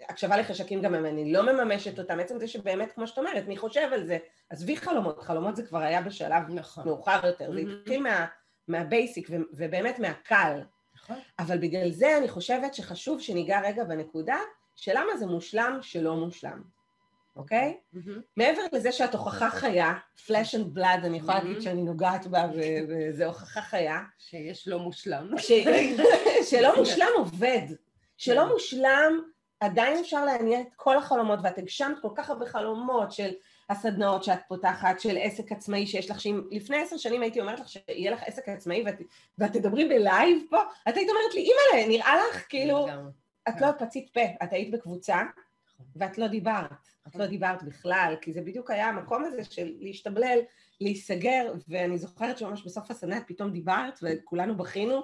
והקשבה לחשקים גם אם אני לא מממשת אותם, עצם זה שבאמת, כמו שאת אומרת, מי חושב על זה? עזבי חלומות, חלומות זה כבר היה בשלב נכון. מאוחר יותר, זה מהמם. התחיל מה- מהבייסיק ו- ובאמת מהקל. נכון. אבל בגלל זה אני חושבת שחשוב שניגע רגע בנקודה של למה זה מושלם שלא מושלם, אוקיי? מהמם. מעבר לזה שאת הוכחה חיה, flesh and blood, אני יכולה להגיד Mhm. שאני נוגעת בה וזה הוכחה חיה, שיש לא מושלם. ש- <laughs> שלא מושלם עובד, כן. שלא מושלם עדיין אפשר להניע את כל החלומות, ואת הגשמת כל כך הרבה חלומות של הסדנאות שאת פותחת, של עסק עצמאי שיש לך, שאם לפני עשר שנים הייתי אומרת לך שיהיה לך עסק עצמאי ואת, ואת תדברי בלייב פה, את היית אומרת לי, אימא'לה, נראה לך כאילו. את לא פצית פה, את היית בקבוצה, נכון. ואת לא דיברת, את לא דיברת בכלל, כי זה בדיוק היה המקום הזה של להשתבלל, להיסגר, ואני זוכרת שממש בסוף את פתאום דיברת, וכולנו בכינו,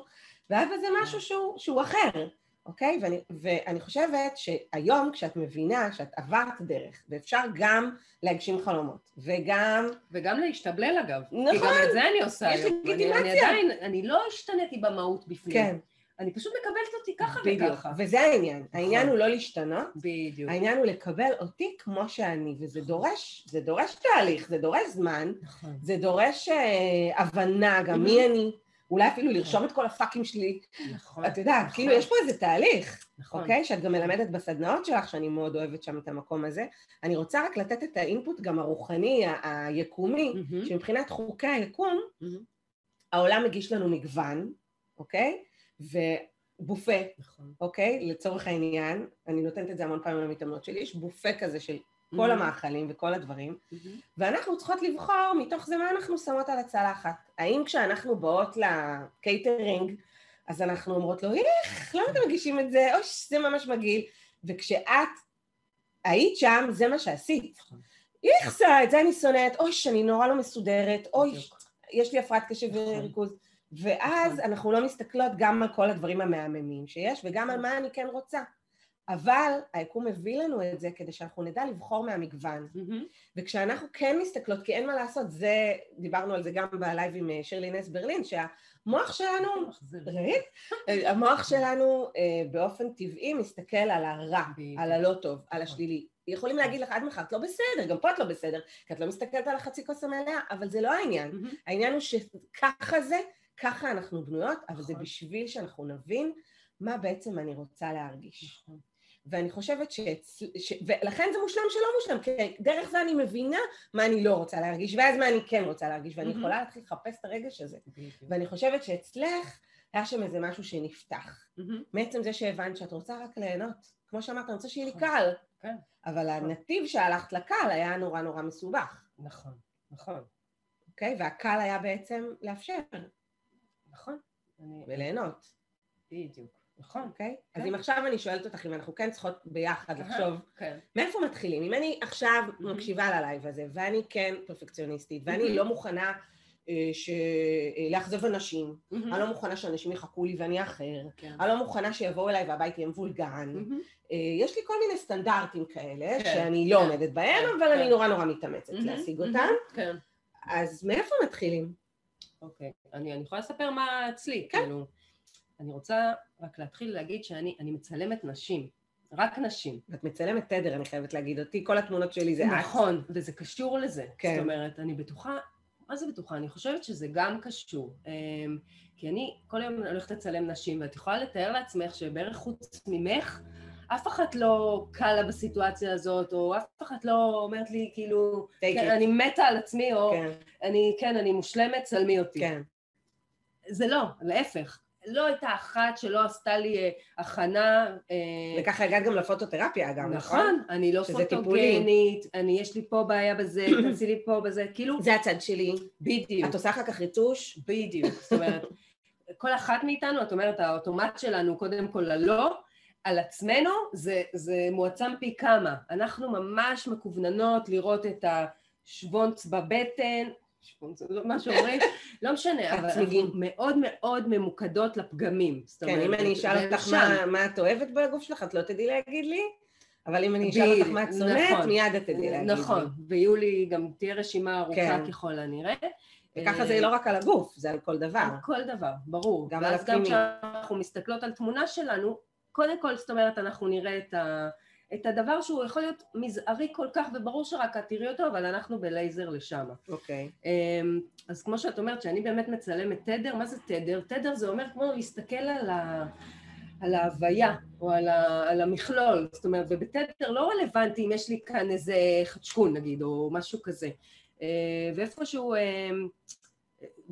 והיה בזה משהו שהוא, שהוא אחר, אוקיי? ואני, ואני חושבת שהיום, כשאת מבינה שאת עברת דרך, ואפשר גם להגשים חלומות, וגם... וגם להשתבלל אגב. כי נכון. גם את זה אני עושה יש היום. אני- אני לגיטימציה. עדיין, אני לא השתניתי במהות בפנים. כן, אני פשוט מקבלת אותי ככה בדיוק, וככה. וזה העניין. העניין נכון. הוא לא להשתנות, בדיוק. העניין הוא לקבל אותי כמו שאני, וזה דורש, זה דורש תהליך, זה דורש זמן, נכון. זה דורש אה, הבנה גם מי אני, אולי אפילו לרשום את כל הפאקים שלי, נכון. את יודעת, נכון. כאילו יש פה איזה תהליך, נכון. אוקיי? שאת גם מלמדת בסדנאות שלך, שאני מאוד אוהבת שם את המקום הזה. אני רוצה רק לתת את האינפוט גם הרוחני, ה- היקומי, מהמם. שמבחינת חוקי היקום, מהמם. העולם מגיש לנו מגוון, אוקיי? ובופה, נכון. אוקיי? לצורך העניין, אני נותנת את זה המון פעמים למתאמנות שלי, יש בופה כזה של כל אמהם. המאכלים וכל הדברים, ואנחנו צריכות לבחור מתוך זה מה אנחנו שמות על הצלחת. האם כשאנחנו באות לקייטרינג, אז אנחנו אומרות לו, איך, למה אתם מגישים את זה? אוש, זה ממש מגעיל. וכשאת היית שם, זה מה שעשית. נכון. איכסה, את זה אני שונאת, אוש, אני נורא לא מסודרת, אוי. יש לי הפרעת קשב נכון. וריכוז. ואז נכון. אנחנו לא מסתכלות גם על כל הדברים המהממים שיש, וגם על מה אני כן רוצה. אבל היקום מביא לנו את זה כדי שאנחנו נדע לבחור מהמגוון. מהמם. וכשאנחנו כן מסתכלות, כי אין מה לעשות, זה, דיברנו על זה גם בלייב עם אה, שירלי נס ברלין, שהמוח שלנו. <laughs> ראית? אה, המוח שלנו אה, באופן טבעי מסתכל על הרע. על הלא טוב, על נכון. השלילי. יכולים להגיד לך עד מחר, את לא בסדר, גם פה את לא בסדר, כי את לא מסתכלת על החצי כוס המלאה, אבל זה לא העניין. מהמם. העניין הוא שככה זה, ככה אנחנו בנויות, אבל זה נכון. בשביל שאנחנו נבין מה בעצם אני רוצה להרגיש. נכון. ואני חושבת ש... ש... ולכן זה מושלם שלא מושלם, כי דרך זה אני מבינה מה אני לא רוצה להרגיש, ואז מה אני כן רוצה להרגיש, ואני. יכולה להתחיל לחפש את הרגש הזה. ואני חושבת שאצלך היה שם איזה משהו שנפתח. מעצם זה שהבנת שאת רוצה רק ליהנות. כמו שאמרת, אני רוצה שיהיה לי נכון. קל. כן. אבל הנתיב שהלכת לקל היה נורא נורא מסובך, נכון, נכון, אוקיי? והקל היה בעצם לאפשר נכון. אני- וליהנות, בדיוק. נכון. אוקיי? כן. אז אם עכשיו אני שואלת אותך אם אנחנו כן צריכות ביחד. לחשוב כן. מאיפה מתחילים? אם אני עכשיו. מקשיבה ללייב הזה, ואני כן פרפקציוניסטית, ואני. לא מוכנה אה, ש- אה, לאכזב אנשים, מהמם. אני לא מוכנה שאנשים יחכו לי ואני אחר, כן. אני לא מוכנה שיבואו אליי והבית יהיה מבולגן. אה, יש לי כל מיני סטנדרטים כאלה, כן, שאני לא כן, עומדת בהם, כן, אבל כן. אני נורא נורא מתאמצת. להשיג. אותם, כן. אז מאיפה מתחילים? אוקיי. אני אני יכולה לספר מה אצלי, כן. כאילו. אני רוצה רק להתחיל להגיד שאני אני מצלמת נשים. רק נשים. את מצלמת תדר, אני חייבת להגיד אותי, כל התמונות שלי זה את. נכון, וזה קשור לזה. כן. זאת אומרת, אני בטוחה, מה זה בטוחה? אני חושבת שזה גם קשור. אמ, כי אני כל היום הולכת לצלם נשים, ואת יכולה לתאר לעצמך שבערך חוץ ממך, אף אחת לא קלה בסיטואציה הזאת, או אף אחת לא אומרת לי, כאילו, כן. אני מתה על עצמי, או כן, אני, כן, אני מושלמת, צלמי אותי. כן, זה לא, להפך. לא הייתה אחת שלא עשתה לי אה, הכנה. אה, וככה הגעת גם לפוטותרפיה גם, נכון? נכון, אני לא. פוטוגנית, אני, יש לי פה בעיה בזה, <coughs> תעשי לי פה בזה, כאילו, זה הצד שלי. בדיוק, את עושה אחר כך ריטוש? בדיוק, זאת אומרת, כל אחת מאיתנו, את אומרת, האוטומט שלנו, קודם כל ללא, על עצמנו, זה, זה מועצם פי כמה. אנחנו ממש מקווננות לראות את השוונץ בבטן, שוונץ, לא מה שאומרים, <laughs> לא משנה, אבל. אנחנו מאוד מאוד ממוקדות לפגמים. כן, אם אני אשאל אותך. מה- מה את אוהבת בגוף שלך, את לא תדעי להגיד לי, אבל אם אני אשאל אותך מה את שונאת, נכון. מיד את תדעי להגיד לי. נכון, ויהיו לי גם תהיה רשימה ארוכה כן. ככל הנראה. וככה אה, זה לא רק על הגוף, זה על כל דבר. על כל דבר, ברור. גם על ואז גם הפנימי. כשאנחנו מסתכלות על תמונה שלנו, קודם כל, זאת אומרת, אנחנו נראה את, ה, את הדבר שהוא יכול להיות מזערי כל כך, וברור שרק את תראי אותו, אבל אנחנו בלייזר לשם. אוקיי. אמ, אז כמו שאת אומרת, שאני באמת מצלמת תדר, מה זה תדר? תדר זה אומר כמו להסתכל על, ה, על ההוויה, או על, ה, על המכלול, זאת אומרת, ובתדר לא רלוונטי אם יש לי כאן איזה חדשקון נגיד, או משהו כזה. אה, ואיפשהו אמ,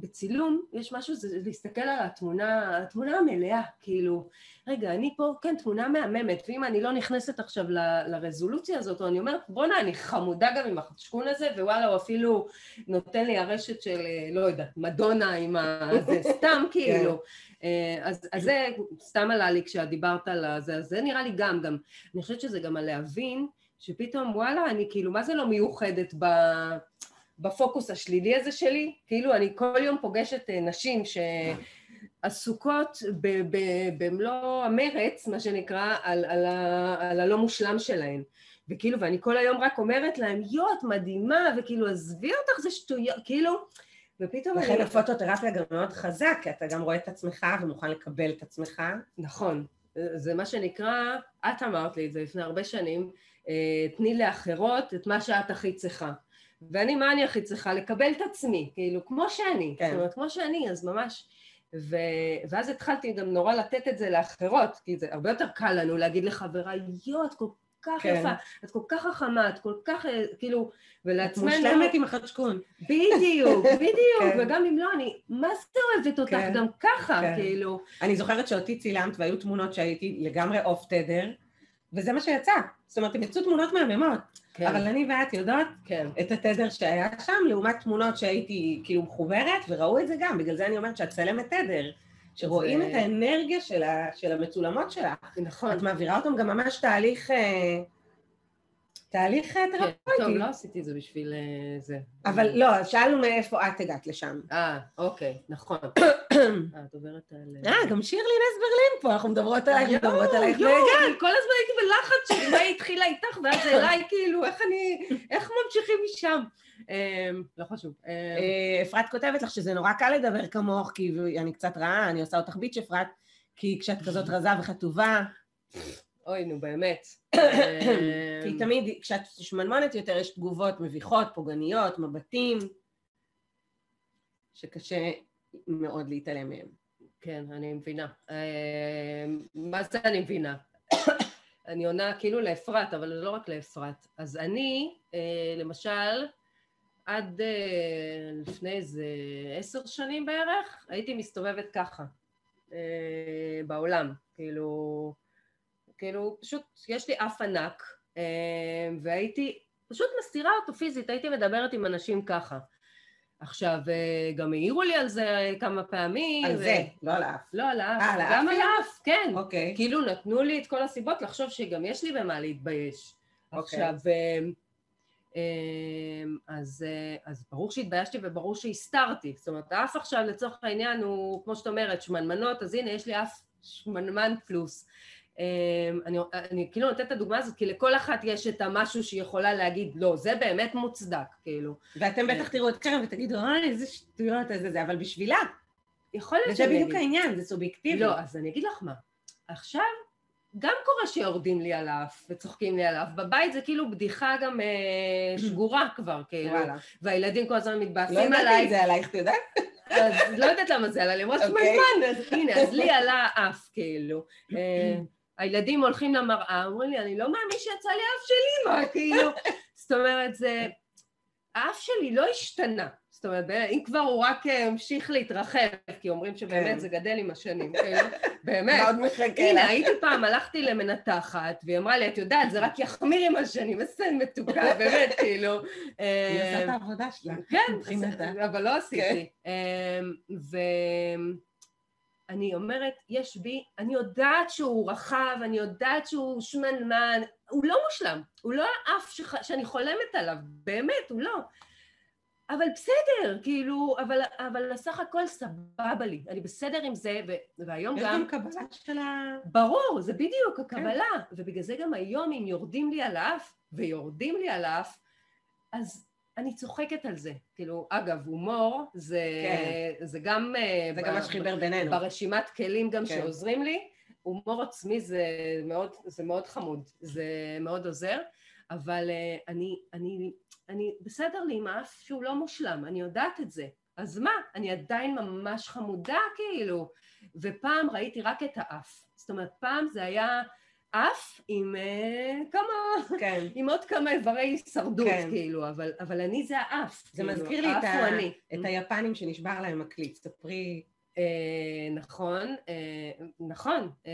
בצילום יש משהו, זה להסתכל על התמונה, התמונה המלאה, כאילו, רגע, אני פה, כן, תמונה מהממת, ואם אני לא נכנסת עכשיו ל- לרזולוציה הזאת, אני אומרת, בואנה, אני חמודה גם עם החשקון הזה, ווואלה, הוא אפילו נותן לי הרשת של, אה, לא יודעת, מדונה עם ה... זה סתם, <laughs> כאילו. אה, אז, אז זה סתם עלה לי כשאת דיברת על זה, אז זה נראה לי גם, גם, אני חושבת שזה גם על להבין, שפתאום, וואלה, אני כאילו, מה זה לא מיוחדת ב... בפוקוס השלילי הזה שלי, כאילו אני כל יום פוגשת אה, נשים שעסוקות ב- ב- במלוא המרץ, מה שנקרא, על, על, ה, על הלא מושלם שלהן. וכאילו, ואני כל היום רק אומרת להם, יו, את מדהימה, וכאילו, עזבי אותך, זה שטויות, כאילו, ופתאום לכן אני... הפוטותרפיה גם מאוד חזק, כי אתה גם רואה את עצמך ומוכן לקבל את עצמך. נכון, זה מה שנקרא, את אמרת לי את זה לפני הרבה שנים, אה, תני לאחרות את מה שאת הכי צריכה. ואני, מה אני הכי צריכה? לקבל את עצמי, כאילו, כמו שאני. כן. זאת אומרת, כמו שאני, אז ממש... ו... ואז התחלתי גם נורא לתת את זה לאחרות, כי זה הרבה יותר קל לנו להגיד לחברה, יואו, את כל כך כן. יפה, את כל כך חכמה, את כל כך, אה, כאילו, את ולעצמנו... מושלמת עם החדשקון. בדיוק, <laughs> בדיוק, כן. וגם אם לא, אני, מה זה אוהבת אותך כן. גם ככה, כן. כאילו. אני זוכרת שאותי צילמת והיו תמונות שהייתי לגמרי אוף תדר, וזה מה שיצא. זאת אומרת, הם יצאו תמונות מהממות, כן, אבל אני ואת יודעות כן, את התדר שהיה שם, לעומת תמונות שהייתי כאילו מחוברת, וראו את זה גם, בגלל זה אני אומרת שאת צלמת תדר, שרואים זה- את האנרגיה של, ה, של המצולמות שלך. נכון. את מעבירה אותם גם ממש תהליך, אה, תהליך אה, כן, תרפויטי. טוב, לא עשיתי את זה בשביל אה, זה. אבל לא, שאלנו מאיפה את הגעת לשם. אה, אוקיי, נכון. <coughs> אה, את עוברת על... אה, גם שירלי נס ברלין פה, אנחנו מדברות עלייך, מדברות עלייך והגעת. אני כל הזמן הייתי בלחץ שמה היא התחילה איתך, ואז <laughs> אליי, כאילו, איך אני, איך ממשיכים משם? אה, לא חשוב. אה, אפרת כותבת לך שזה נורא קל לדבר כמוך, כי אני קצת רעה, אני עושה אותך ביץ' אפרת, כי כשאת כזאת רזה וכתובה, אוי, נו, באמת. אה, כי תמיד, כשאת שמנמנת יותר, יש תגובות מביכות, פוגעניות, מבטים, שקשה מאוד להתעלם מהם. כן, אני מבינה. אה, מה זה אני מבינה? <coughs> אני עונה כאילו לאפרת, אבל לא רק לאפרת. אז אני, אה, למשל, עד אה, לפני איזה עשר שנים בערך, הייתי מסתובבת ככה, אה, בעולם. כאילו, כאילו, פשוט יש לי אף ענק, אה, והייתי פשוט מסתירה אותו פיזית, הייתי מדברת עם אנשים ככה. עכשיו, אה, גם העירו לי על זה כמה פעמים. על ו- זה, לא על האף. לא, על האף. אה, על גם על? האף, כן. אוקיי. כאילו נתנו לי את כל הסיבות לחשוב שגם יש לי במה להתבייש. אוקיי. עכשיו, אז, אז ברור שהתביישתי וברור שהסתרתי. זאת אומרת, האף עכשיו לצורך העניין הוא, כמו שאת אומרת, שמנמנות, אז הנה, יש לי אף שמנמן פלוס. אה, אני, אני כאילו נותנת את הדוגמה הזאת, כי לכל אחת יש את המשהו שהיא יכולה להגיד, לא, זה באמת מוצדק, כאילו. ואתם בטח תראו את קרן ותגידו, אוי, איזה שטויות, איזה זה, אבל בשבילה. יכול להיות שאני בדיוק. העניין, זה סובייקטיבי. לא, אז אני אגיד לך מה. עכשיו, גם קורה שיורדים לי על האף וצוחקים לי על האף. בבית זה כאילו בדיחה גם אה, <clears throat> שגורה כבר, כאילו. וואלה. והילדים כל הזמן לא מתבאסים ידעתי עליי. את זה עלייך, את יודעת? אז לא יודעת למה זה עלה לי, אמרה אוקיי. שמזמן, אז הנה, אז לי עלה האף, כאילו. <clears throat> אה, הילדים הולכים למראה, אומרים לי, אני לא מאמין שיצא לי האף של אימא, <laughs> כאילו. זאת אומרת, זה... האף שלי לא השתנה. זאת אומרת, אם כבר הוא רק אה, המשיך להתרחב, כי אומרים כן. שבאמת זה גדל עם השנים, כאילו, <laughs> באמת. מה עוד מחכה הנה? הייתי פעם, הלכתי למנתחת, והיא אמרה לי, את יודעת, זה רק יחמיר עם השנים, איזה מתוקה, <laughs> באמת, כאילו. היא עושה אה, את העבודה שלה. כן. אבל לא עשיתי. ואני אומרת, יש בי, אני יודעת שהוא רחב, אני יודעת שהוא שמנמן, הוא לא מושלם, הוא לא האף שח- שאני חולמת עליו, באמת, הוא לא. אבל בסדר, כאילו, אבל, אבל סך הכל סבבה לי, אני בסדר עם זה, ו- והיום יש גם... גם קבלה של ה... ברור, זה בדיוק הקבלה, ובגלל זה גם היום אם יורדים לי על האף, ויורדים לי על האף, אז אני צוחקת על זה. כאילו, אגב, הומור זה, כן. זה גם... אה, זה ב- גם מה שחיבר בינינו. ברשימת כלים גם כן. שעוזרים לי, הומור עצמי זה מאוד, זה מאוד חמוד, זה מאוד עוזר, אבל אה, אני, אני, אני בסדר לי עם האף שהוא לא מושלם, אני יודעת את זה. אז מה, אני עדיין ממש חמודה כאילו, ופעם ראיתי רק את האף. זאת אומרת, פעם זה היה אף עם אה, כמה, כן. עם עוד כמה איברי הישרדות, כן. כאילו, אבל, אבל אני זה האף. זה כאילו, מזכיר לי את ה- אני. את היפנים שנשבר להם הקליט. ספרי... אה, נכון, אה, נכון, אה,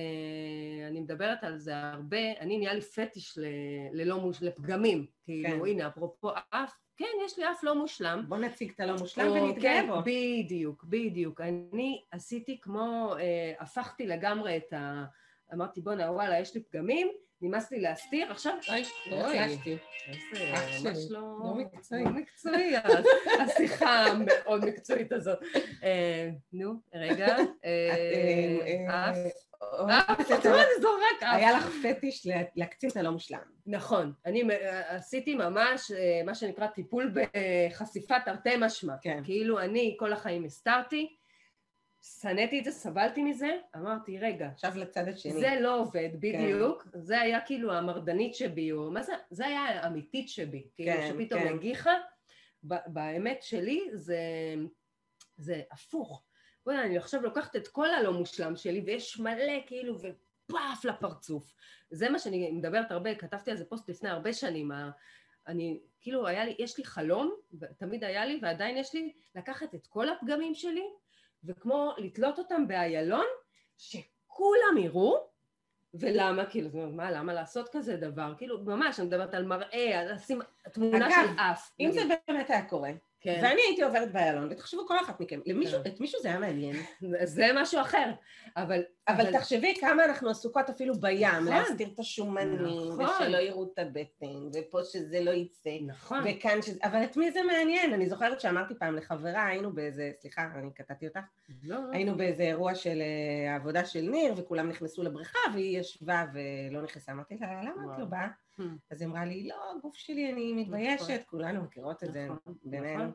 אני מדברת על זה הרבה, אני נהיה לי פטיש ל- ללא מוש... לפגמים, כאילו, כן. הנה, אפרופו אף, כן, יש לי אף לא מושלם. בוא נציג את הלא מושלם או, ונתגאה כן, בו. בדיוק, בדיוק. אני עשיתי כמו, אה, הפכתי לגמרי את ה... אמרתי, בואנה, וואלה, יש לי פגמים, נמאס לי להסתיר, עכשיו... אוי, אוי. הרגשתי. שלי, ממש לא... לא מקצועי. לא מקצועי, <laughs> השיחה המאוד מקצועית הזאת. אה, נו, רגע. אה, אה, אף. אף, אני זורק אף. היה לך פטיש לה- להקצין את הלא מושלם. נכון, אני עשיתי ממש מה שנקרא טיפול בחשיפת תרתי משמע. כן. כאילו אני כל החיים הסתרתי, שנאתי את זה, סבלתי מזה, אמרתי, רגע, עכשיו לצד השני. זה לא עובד בדיוק, זה היה כאילו המרדנית שבי, או מה זה, זה היה האמיתית שבי, כאילו כן, שפתאום כן. הגיחה, באמת שלי זה, זה הפוך. בוא'נה, אני עכשיו לוקחת את כל הלא מושלם שלי, ויש מלא כאילו, ופו, פאף לפרצוף. זה מה שאני מדברת הרבה, כתבתי על זה פוסט לפני הרבה שנים. אני, כאילו, היה לי, יש לי חלום, תמיד היה לי, ועדיין יש לי, לקחת את כל הפגמים שלי, וכמו לתלות אותם באיילון, שכולם יראו, ולמה, כאילו, מה, למה לעשות כזה דבר? כאילו, ממש, אני מדברת על מראה, על לשים תמונה אגב, של אף. אם זה באמת היה קורה, כן. ואני הייתי עוברת באיילון, ותחשבו כל אחת מכם, למישהו, כן. את מישהו זה היה מעניין. <laughs> זה משהו אחר, אבל... אבל תחשבי כמה אנחנו עסוקות אפילו בים, נכון. להסתיר את השומנים, נכון. ושלא יראו את הבטן, ופה שזה לא יצא. נכון. וכאן שזה, אבל את מי זה מעניין? אני זוכרת שאמרתי פעם לחברה, היינו באיזה, סליחה, אני קטעתי אותך, לא, לא. היינו באיזה אירוע של אה, העבודה של ניר, וכולם נכנסו לבריכה, והיא ישבה ולא נכנסה. אמרתי לה, למה את. לא באה? Hmm. אז היא אמרה לי, לא, הגוף שלי, אני מתביישת, כולנו מכירות את זה נכון, בינינו. נכון.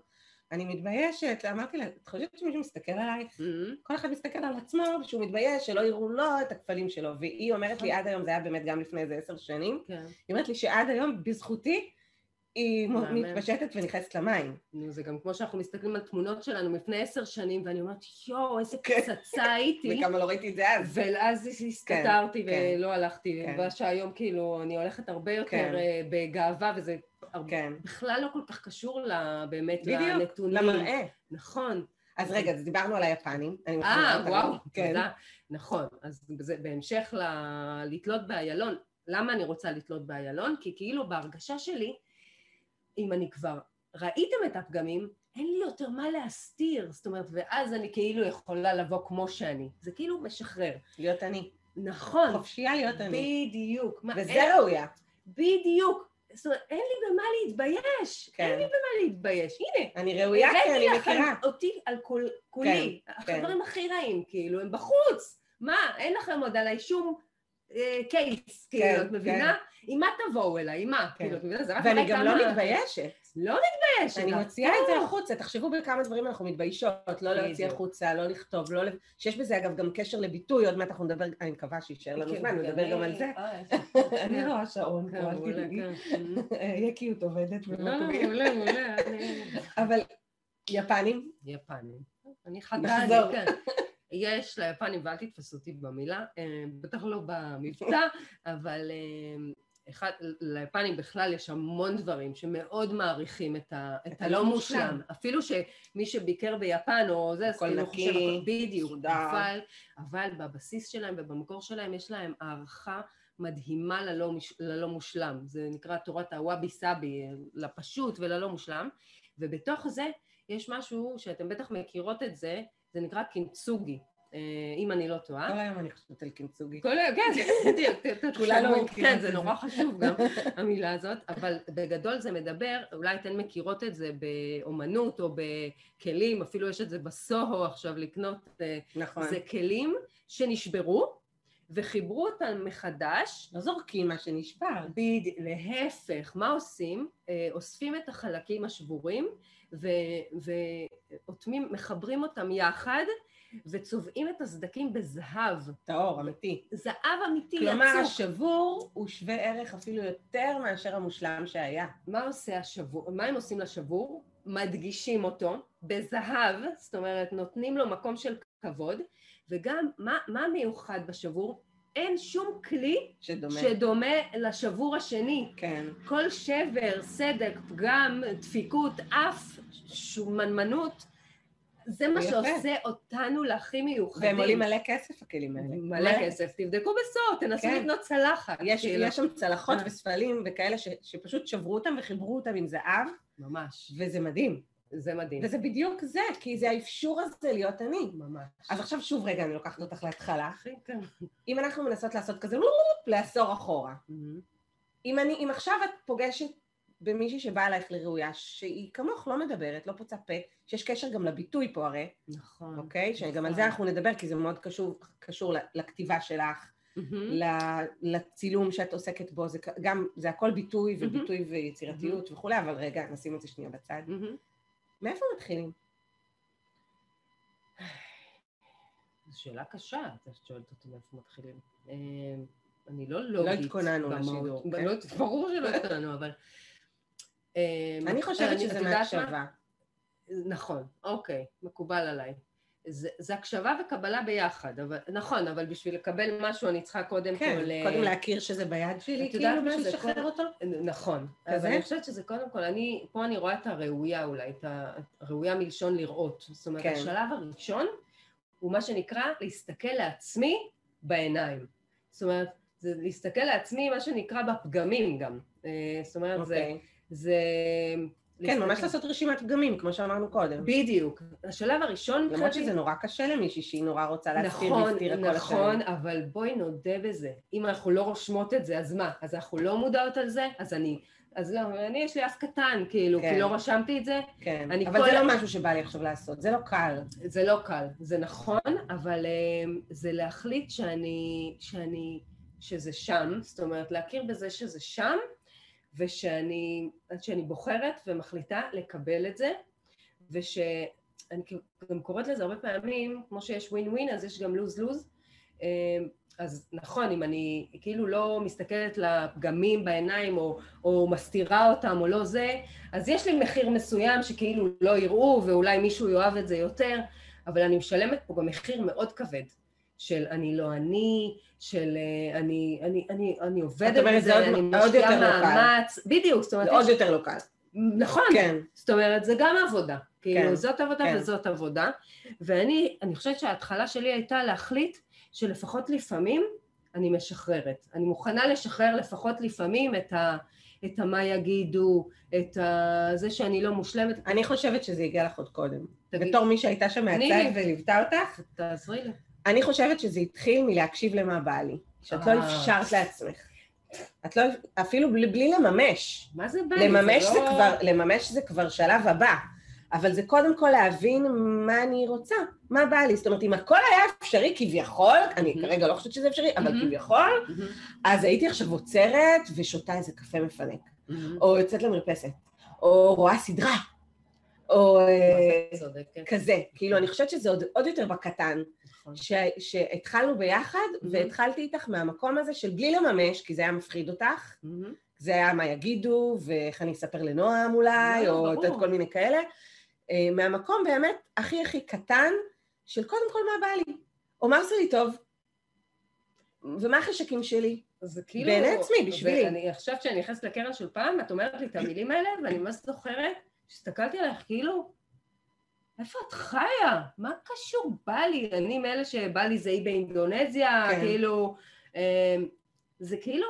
אני מתביישת, אמרתי לה, את חושבת שמישהו מסתכל עלייך? Mhm. כל אחד מסתכל על עצמו, ושהוא מתבייש, שלא יראו לו את הכפלים שלו. והיא אומרת לי נכון. עד היום, זה היה באמת גם לפני איזה עשר שנים, כן. היא אומרת לי שעד היום, בזכותי, היא. מתפשטת ונכנסת למים. נו, זה גם כמו שאנחנו מסתכלים על תמונות שלנו מלפני עשר שנים, ואני אומרת, יואו, איזה כן. פצצה הייתי. וכמה לא ראיתי את זה אז. ואז הסתתרתי כן. ולא הלכתי, כן. ואז שהיום כאילו אני הולכת הרבה יותר כן. אה, בגאווה, וזה כן, בכלל לא כל כך קשור באמת בדיוק, לנתונים. למראה. נכון. אז רגע, אז דיברנו על היפנים. אה. וואו, כן. תודה. נכון, אז זה בהמשך לתלות באיילון. למה אני רוצה לתלות באיילון? כי כאילו בהרגשה שלי, אם אני כבר ראיתם את הפגמים, אין לי יותר מה להסתיר. זאת אומרת, ואז אני כאילו יכולה לבוא כמו שאני. זה כאילו משחרר. להיות אני. נכון. חופשייה להיות אני. בדיוק. וזה אין- ראויה. בדיוק. זאת אומרת, אין לי במה להתבייש. כן. אין לי במה להתבייש. הנה. אני ראויה כי אני הבאתי מכירה. לכם אותי על כול- כולי. כן. החברים הכי רעים, כאילו, הם בחוץ. מה, אין לכם עוד עליי שום קייס, כאילו, את מבינה? עם מה תבואו אליי? עם מה? כן. כאילו, את מבינה? זה רק ואני גם לא מתביישת. לא מתביישת. אני מוציאה את זה הפוך. החוצה, תחשבו בכמה דברים אנחנו מתביישות, לא להוציא. החוצה, לא לכתוב, לא... שיש בזה אגב גם קשר לביטוי, עוד מעט אנחנו נדבר, אני מקווה שיישאר לנו כן, זמן, נדבר גם על זה. אה, <laughs> אני רואה שעון, כן, פה, אל תדאגי. כן. <laughs> יקיות עובדת לא, לא. מעולה, מעולה. אבל יפנים, יפנים. אני חדה. כן. יש ליפנים, ואל תתפסו אותי במילה, אה, בטח לא במבטא, <laughs> אבל אה, אחד, ליפנים בכלל יש המון דברים שמאוד מעריכים את, ה, את את הלא מושלם. מושלם. אפילו שמי שביקר ביפן או זה, אז כאילו נקי, חושב, בדיוק. אבל, אבל בבסיס שלהם ובמקור שלהם יש להם הערכה מדהימה ללא, ללא מושלם. זה נקרא תורת הוואבי סאבי, לפשוט וללא מושלם, ובתוך זה יש משהו שאתם בטח מכירות את זה, זה נקרא קינצוגי, אה, אם אני לא טועה. כל היום אני חושבת על קינצוגי. כל היום, כן, בדיוק, כולנו מכירות כן, זה. נורא חשוב גם, המילה הזאת, אבל בגדול זה מדבר, אולי אתן מכירות את זה באומנות או בכלים, אפילו יש את זה בסוהו עכשיו לקנות, אה, נכון. זה כלים שנשברו וחיברו אותם מחדש, לא זורקים מה שנשבר. בדיוק, להפך, מה עושים? אה, אוספים את החלקים השבורים ואוטמים, מחברים אותם יחד וצובעים את הסדקים בזהב. טהור, אמיתי. זהב אמיתי כלומר, יצוק. השבור הוא שווה ערך אפילו יותר מאשר המושלם שהיה. מה עושה השבור? מה הם עושים לשבור? מדגישים אותו בזהב, זאת אומרת, נותנים לו מקום של כבוד, וגם מה, מה מיוחד בשבור? אין שום כלי שדומה. שדומה לשבור השני. כן. כל שבר, סדק, פגם, דפיקות, אף, שומנמנות, זה מה יפה. שעושה אותנו להכי מיוחדים. והם עולים מלא כסף, הכלים האלה. מלא כסף. תבדקו בסוד, תנסו כן. לקנות צלחת. יש, כאילו. יש שם צלחות אה. וספלים וכאלה ש, שפשוט שברו אותם וחיברו אותם עם זהב, ממש. וזה מדהים. זה מדהים. וזה בדיוק זה, כי זה האפשור הזה להיות אני. ממש. אז עכשיו שוב רגע, אני לוקחת אותך להתחלה. כן. אם אנחנו מנסות לעשות כזה לעשור אחורה, אם, אני, אם עכשיו את פוגשת במישהי שבאה אלייך לראויה, שהיא כמוך לא מדברת, לא פוצה פה, שיש קשר גם לביטוי פה הרי, נכון. אוקיי? שגם על נכון. זה אנחנו נדבר, כי זה מאוד קשור, קשור לכתיבה שלך. ל- לצילום שאת עוסקת בו, זה גם, זה הכל ביטוי וביטוי ויצירתיות וכולי, אבל רגע, נשים את זה שנייה בצד. מאיפה מתחילים? זו שאלה קשה, את שואלת אותי מאיפה מתחילים. אה, אני לא לוגית. התכוננו במהות. לשידור, כן? לא, ברור שלא התכוננו, אבל... אה, אני חושבת אני- שזה? מהקשבה. נכון, אוקיי, מקובל עליי. זה, זה הקשבה וקבלה ביחד, אבל, נכון, אבל בשביל לקבל משהו אני צריכה קודם כן, כל... אה, קודם להכיר שזה ביד שלי, כאילו, בשביל? לשחרר כל- אותו? נכון. כזה? אז אני חושבת שזה קודם כל, אני, פה אני רואה את הראויה אולי, את הראויה מלשון לראות. זאת אומרת, כן. השלב הראשון הוא מה שנקרא להסתכל לעצמי בעיניים. זאת אומרת, זה להסתכל לעצמי, מה שנקרא בפגמים גם. אה, זאת אומרת, זה... אוקיי. זה כן, ממש לעשות רשימת פגמים, כמו שאמרנו קודם. בדיוק. השלב הראשון למרות שזה נורא קשה למישהי שהיא נורא רוצה להסתיר נכון, והסתירה כל השנים. נכון, אבל בואי נודה בזה. אם אנחנו לא רושמות את זה, אז מה? אז אנחנו לא מודעות על זה? אז אני... אז לא, אני יש לי אף קטן, כאילו, כן. כי לא רשמתי את זה. כן, אבל כל- זה לא משהו שבא לי עכשיו לעשות, זה לא קל. זה לא קל, זה נכון, אבל אמ, זה להחליט שאני, שאני, שזה שם, זאת אומרת, להכיר בזה שזה שם, ושאני שאני בוחרת ומחליטה לקבל את זה, ושאני גם קוראת לזה הרבה פעמים, כמו שיש ווין ווין, אז יש גם לוז לוז. אז נכון, אם אני כאילו לא מסתכלת לפגמים בעיניים, או, או מסתירה אותם, או לא זה, אז יש לי מחיר מסוים שכאילו לא יראו, ואולי מישהו יאהב את זה יותר, אבל אני משלמת פה גם מחיר מאוד כבד, של אני לא אני, של אה, אני, אני, אני, אני עובדת בזה, אני משקיעה לא. מאמץ, בדיוק, זאת אומרת, זה עוד יש- יותר לא קל. נכון, כן, זאת אומרת, זה גם עבודה. כאילו, כן, זאת עבודה כן. וזאת עבודה. ואני אני חושבת שההתחלה שלי הייתה להחליט שלפחות לפעמים אני משחררת. אני מוכנה לשחרר לפחות לפעמים את ה... את המה יגידו, את ה... זה שאני לא מושלמת. אני חושבת שזה הגיע לך עוד קודם. תגיד. בתור מי שהייתה שם מהצד וליוותה אותך, תעזרי לי. אני חושבת שזה התחיל מלהקשיב למה בא לי. שאת לא אה. אפשרת לעצמך. את לא, אפילו בלי, בלי לממש. מה זה בא לי? לממש זה, לא- כבר, לממש זה כבר שלב הבא. אבל זה קודם כל להבין מה אני רוצה, מה בא לי. זאת אומרת, אם הכל היה אפשרי כביכול, אני מהמם. כרגע לא חושבת שזה אפשרי, אבל מהמם. כביכול, מהמם, אז הייתי עכשיו עוצרת ושותה איזה קפה מפנק, מהמם. או יוצאת למרפסת, או רואה סדרה, או אה, צודקת, כזה. כאילו, אני חושבת שזה עוד, יותר בקטן, נכון. שהתחלנו ביחד, מהמם. והתחלתי איתך מהמקום הזה של בלי לממש, כי זה היה מפחיד אותך, מהמם. זה היה מה יגידו, ואיך אני אספר לנועם אולי, לא, או. את כל מיני כאלה. אה, מהמקום באמת הכי הכי קטן, של קודם כל מה בא לי, או מה עושה לי טוב, ומה החשקים שלי. זה כאילו... בעיני עצמי, בשבילי. ואני חושבת שאני נכנסת לקרן של פעם, את אומרת לי את המילים האלה, ואני ממש זוכרת שהסתכלתי עלייך כאילו, איפה את חיה? מה קשור? בא לי, אני מאלה שבא לי זה אי באינדונזיה, כן. כאילו, אמ, זה כאילו,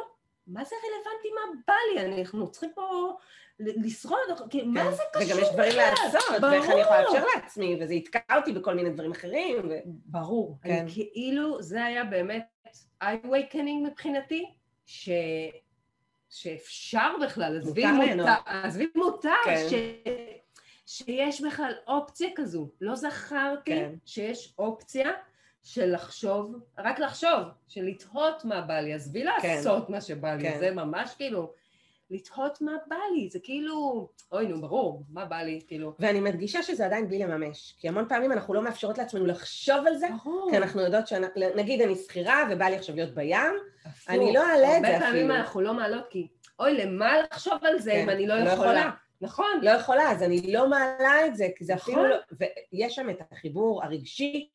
מה זה רלוונטי מה בא לי? אנחנו צריכים פה לשרוד, כאילו, מה כן. זה קשור וגם יש דברים? לעשות, ואיך אני יכולה ברור. לאפשר לעצמי, וזה יתקע אותי בכל מיני דברים אחרים. ו... ברור. כן. אני כאילו, זה היה באמת eye-awakening מבחינתי, ש... שאפשר בכלל, עזבי מותר עזבי מותר, כן. ש... שיש בכלל אופציה כזו. לא זכרתי כן. שיש אופציה של לחשוב, רק לחשוב, של לתהות מה בא לי, עזבי לעשות מה שבא לי, כן. זה ממש כאילו, לתהות מה בא לי, זה כאילו, אוי נו, ברור, מה בא לי, כאילו, ואני מדגישה שזה עדיין בלי לממש, כי המון פעמים אנחנו לא מאפשרות לעצמנו לחשוב על זה, ברור. כי אנחנו יודעות שנגיד אני שכירה ובא לי עכשיו להיות בים, הפוך. אני לא אעלה את זה הרבה פעמים אפילו. אנחנו לא מעלות כי, אוי, למה לחשוב על זה כן, אם אני לא לא יכולה? יכולה. נכון. לא יכולה, אז אני לא מעלה את זה, כי זה נכון. אפילו לא... ויש שם את החיבור הרגשי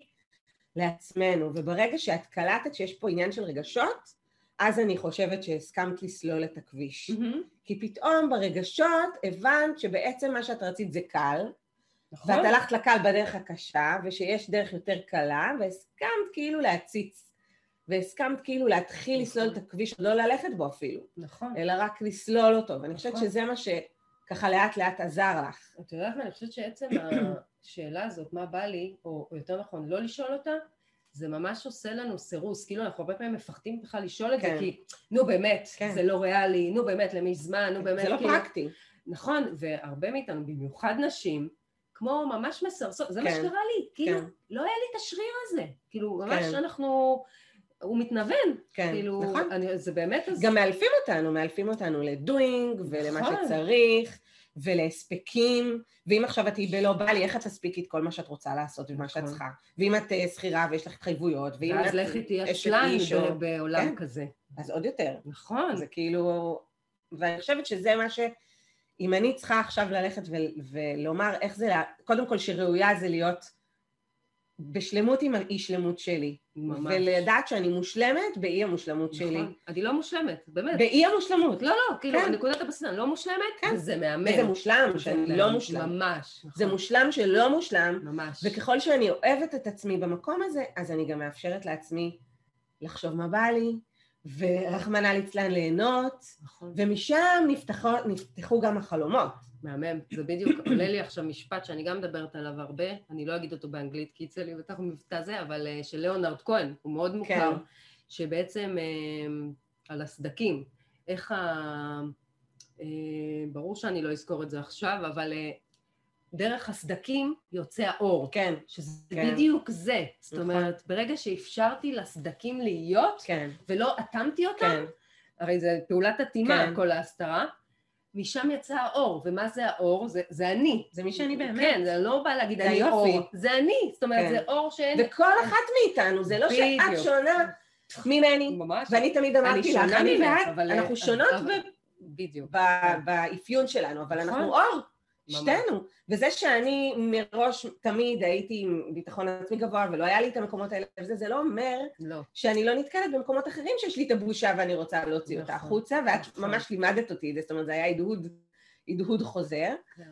לעצמנו, וברגע שאת קלטת שיש פה עניין של רגשות, אז אני חושבת שהסכמת לסלול את הכביש. מהמם. כי פתאום ברגשות הבנת שבעצם מה שאת רצית זה קל, נכון. ואת הלכת לקל בדרך הקשה, ושיש דרך יותר קלה, והסכמת כאילו להציץ, והסכמת כאילו להתחיל נכון. לסלול את הכביש, לא ללכת בו אפילו, נכון. אלא רק לסלול אותו, ואני חושבת נכון. שזה מה שככה לאט לאט עזר לך. את יודעת מה, אני חושבת שעצם <clears throat> השאלה הזאת, מה בא לי, או, או יותר נכון, לא לשאול אותה, זה ממש עושה לנו סירוס, כאילו אנחנו הרבה פעמים מפחדים בכלל לשאול את זה, כן. כי נו באמת, כן. זה לא ריאלי, נו באמת, למי זמן, נו באמת, זה לא כאילו... פרקטי. נכון, והרבה מאיתנו, במיוחד נשים, כמו ממש מסרסות, זה מה כן, שקרה לי, כאילו, כן. לא היה לי את השריר הזה, כאילו, ממש כן. אנחנו, הוא מתנוון, כן, כאילו, נכון. אני, זה באמת, אז- גם מאלפים אותנו, מאלפים אותנו לדוינג, ולמה נכון. שצריך, ולהספקים, ואם עכשיו את בלא בא לי, איך את תספיקי את כל מה שאת רוצה לעשות ומה שאת נכון. צריכה? ואם את אה, שכירה ויש לך התחייבויות, ואם ואז את לכי תהיה אשת שלן איש או- ב- בעולם כן. כזה. אז עוד יותר. נכון, זה כאילו... ואני חושבת שזה מה ש... אם אני צריכה עכשיו ללכת. ולומר איך זה... קודם כל שראויה זה להיות בשלמות עם האי שלמות שלי. ממש. ולדעת שאני מושלמת באי המושלמות שלי. נכון. אני לא מושלמת, באמת. באי המושלמות. לא, לא, כאילו, כן. נקודת הבסיס, אני לא מושלמת, כן. וזה מהמם. וזה מושלם שאני זה לא מושלם. ממש, נכון. זה מושלם שלא מושלם, ממש. וככל שאני אוהבת את עצמי במקום הזה, אז אני גם מאפשרת לעצמי לחשוב מה בא לי, ורחמנא ליצלן ליהנות, נכון. ומשם נפתחו, נפתחו גם החלומות. מהמם, זה בדיוק <coughs> עולה לי עכשיו משפט שאני גם מדברת עליו הרבה, אני לא אגיד אותו באנגלית כי יצא לי בטח מבטא זה, אבל אה, של ליאונרד כהן, הוא מאוד מוכר, כן. שבעצם אה, על הסדקים, איך ה... אה, ברור שאני לא אזכור את זה עכשיו, אבל אה, דרך הסדקים יוצא האור, כן, שזה כן. בדיוק זה, זאת נכון. אומרת, ברגע שאפשרתי לסדקים להיות, כן, ולא אטמתי אותם, כן, הרי זה פעולת אטימה, כן. כל ההסתרה, משם יצא האור, ומה זה האור? זה, זה אני. זה מי שאני באמת. כן, זה לא בא להגיד אני היופי. אור, זה אני, זאת אומרת כן. זה אור שאין... וכל אחת מאיתנו, זה לא שאת בדיוק. שונה ממני, ממש. ואני תמיד אמרתי לך, אני ואת, אנחנו שונות אבל- ב- בדיוק. באפיון שלנו, אבל נכון. אנחנו אור, ממש. שתינו. וזה שאני מראש תמיד הייתי עם ביטחון עצמי גבוה ולא היה לי את המקומות האלה וזה, זה לא אומר לא. שאני לא נתקלת במקומות אחרים שיש לי את הבושה ואני רוצה להוציא אותה נכון, החוצה, ואת נכון. ממש לימדת אותי זאת אומרת זה היה הדהוד, הדהוד חוזר, כן.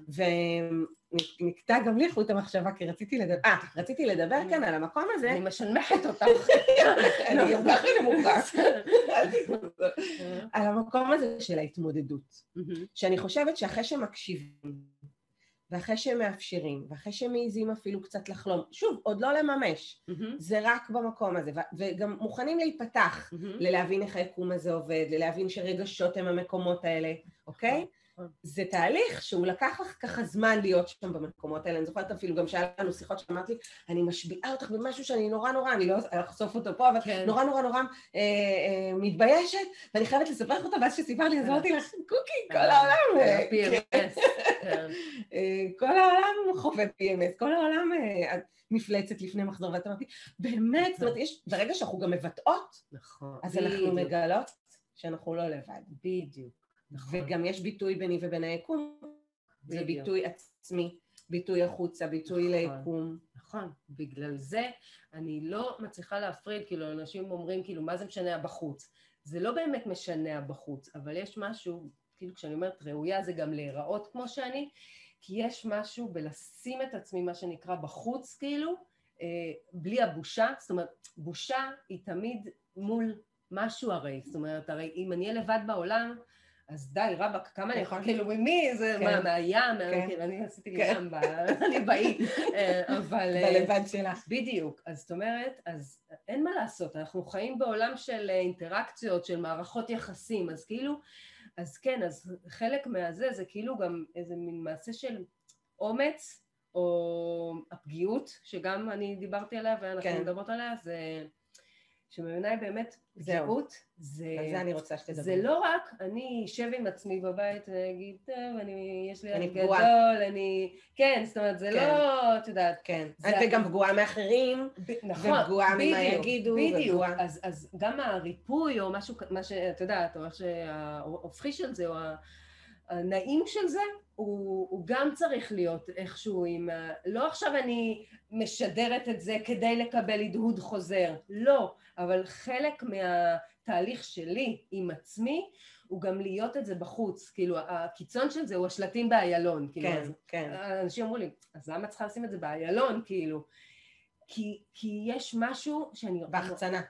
ונקטע גם לי חוט המחשבה כי רציתי לדבר, אה, רציתי לדבר כאן על המקום הזה, אני משנמכת אותך. <laughs> אני גם ככה נמוכה. <laughs> על המקום הזה של ההתמודדות. שאני חושבת שאחרי שמקשיבים, ואחרי שמאפשרים, ואחרי שמעיזים אפילו קצת לחלום, שוב, עוד לא לממש, מהמם. זה רק במקום הזה, ו- וגם מוכנים להיפתח מהמם. ללהבין איך היקום הזה עובד, ללהבין שרגשות הם המקומות האלה, אוקיי? נכון. זה תהליך שהוא לקח לך ככה זמן להיות שם במקומות האלה. אני זוכרת אפילו גם שהיה לנו שיחות שאמרת לי, אני משביעה אותך במשהו שאני נורא נורא, אני לא אחשוף אותו פה, אבל כן. נורא נורא נורא אה, אה, מתביישת, ואני חייבת לספר לך אותה, ואז כשסיפרת לי, אז אמרתי לך, קוקי, כל העולם, אה, PMS, כן. <laughs> אה, כל העולם חווה PMS, כל העולם אה, מפלצת לפני מחזור, ואת אמרתי, באמת, זאת אומרת, יש, ברגע שאנחנו גם מבטאות, נכון. אז אנחנו. מגלות שאנחנו לא לבד. בדיוק. נכון. וגם יש ביטוי ביני ובין היקום, זה בדיוק. ביטוי עצמי, ביטוי החוצה, ביטוי נכון. ליקום. נכון, בגלל זה אני לא מצליחה להפריד, כאילו אנשים אומרים כאילו מה זה משנה הבחוץ, זה לא באמת משנה הבחוץ, אבל יש משהו, כאילו כשאני אומרת ראויה זה גם להיראות כמו שאני, כי יש משהו בלשים את עצמי מה שנקרא בחוץ כאילו, אה, בלי הבושה, זאת אומרת בושה היא תמיד מול משהו הרי, זאת אומרת הרי אם אני אהיה לבד בעולם אז די, רבאק, כמה אני נכון. יכולה, כאילו, ממי? זה כן. מה, מהים? מה- כן. אני עשיתי כן. ים, <laughs> אני באי, אה, אבל... אה, בלבד שלך. בדיוק, אז זאת אומרת, אז אין מה לעשות, אנחנו חיים בעולם של אה, אינטראקציות, של מערכות יחסים, אז כאילו, אז כן, אז חלק מהזה זה כאילו גם איזה מין מעשה של אומץ, או הפגיעות, שגם אני דיברתי עליה ואנחנו כן. מדברות עליה, זה שבעיניי באמת זהו. פגיעות, זה... זה אני רוצה שתדבר. זה לא רק אני אשב עם עצמי בבית ואגיד, טוב, אני, יש לי אני ילד פגועה." גדול, אני... כן, זאת אומרת, זה כן. לא, את יודעת, כן. זה- את וגם פגועה מאחרים, ב- נכון, ופגועה ממה יגידו, בדיוק, אז, אז גם הריפוי או משהו, מה שאת יודעת, או איך שההופכי של זה, או ה- הנעים של זה, הוא, הוא גם צריך להיות איכשהו עם... ה- לא עכשיו אני משדרת את זה כדי לקבל הדהוד חוזר, לא, אבל חלק מהתהליך שלי עם עצמי, הוא גם להיות את זה בחוץ, כאילו הקיצון של זה הוא השלטים באיילון, כאילו, כן, אז כן. אנשים אמרו לי, אז למה צריכה לשים את זה באיילון, כאילו? כי, כי יש משהו שאני... בהחצנה.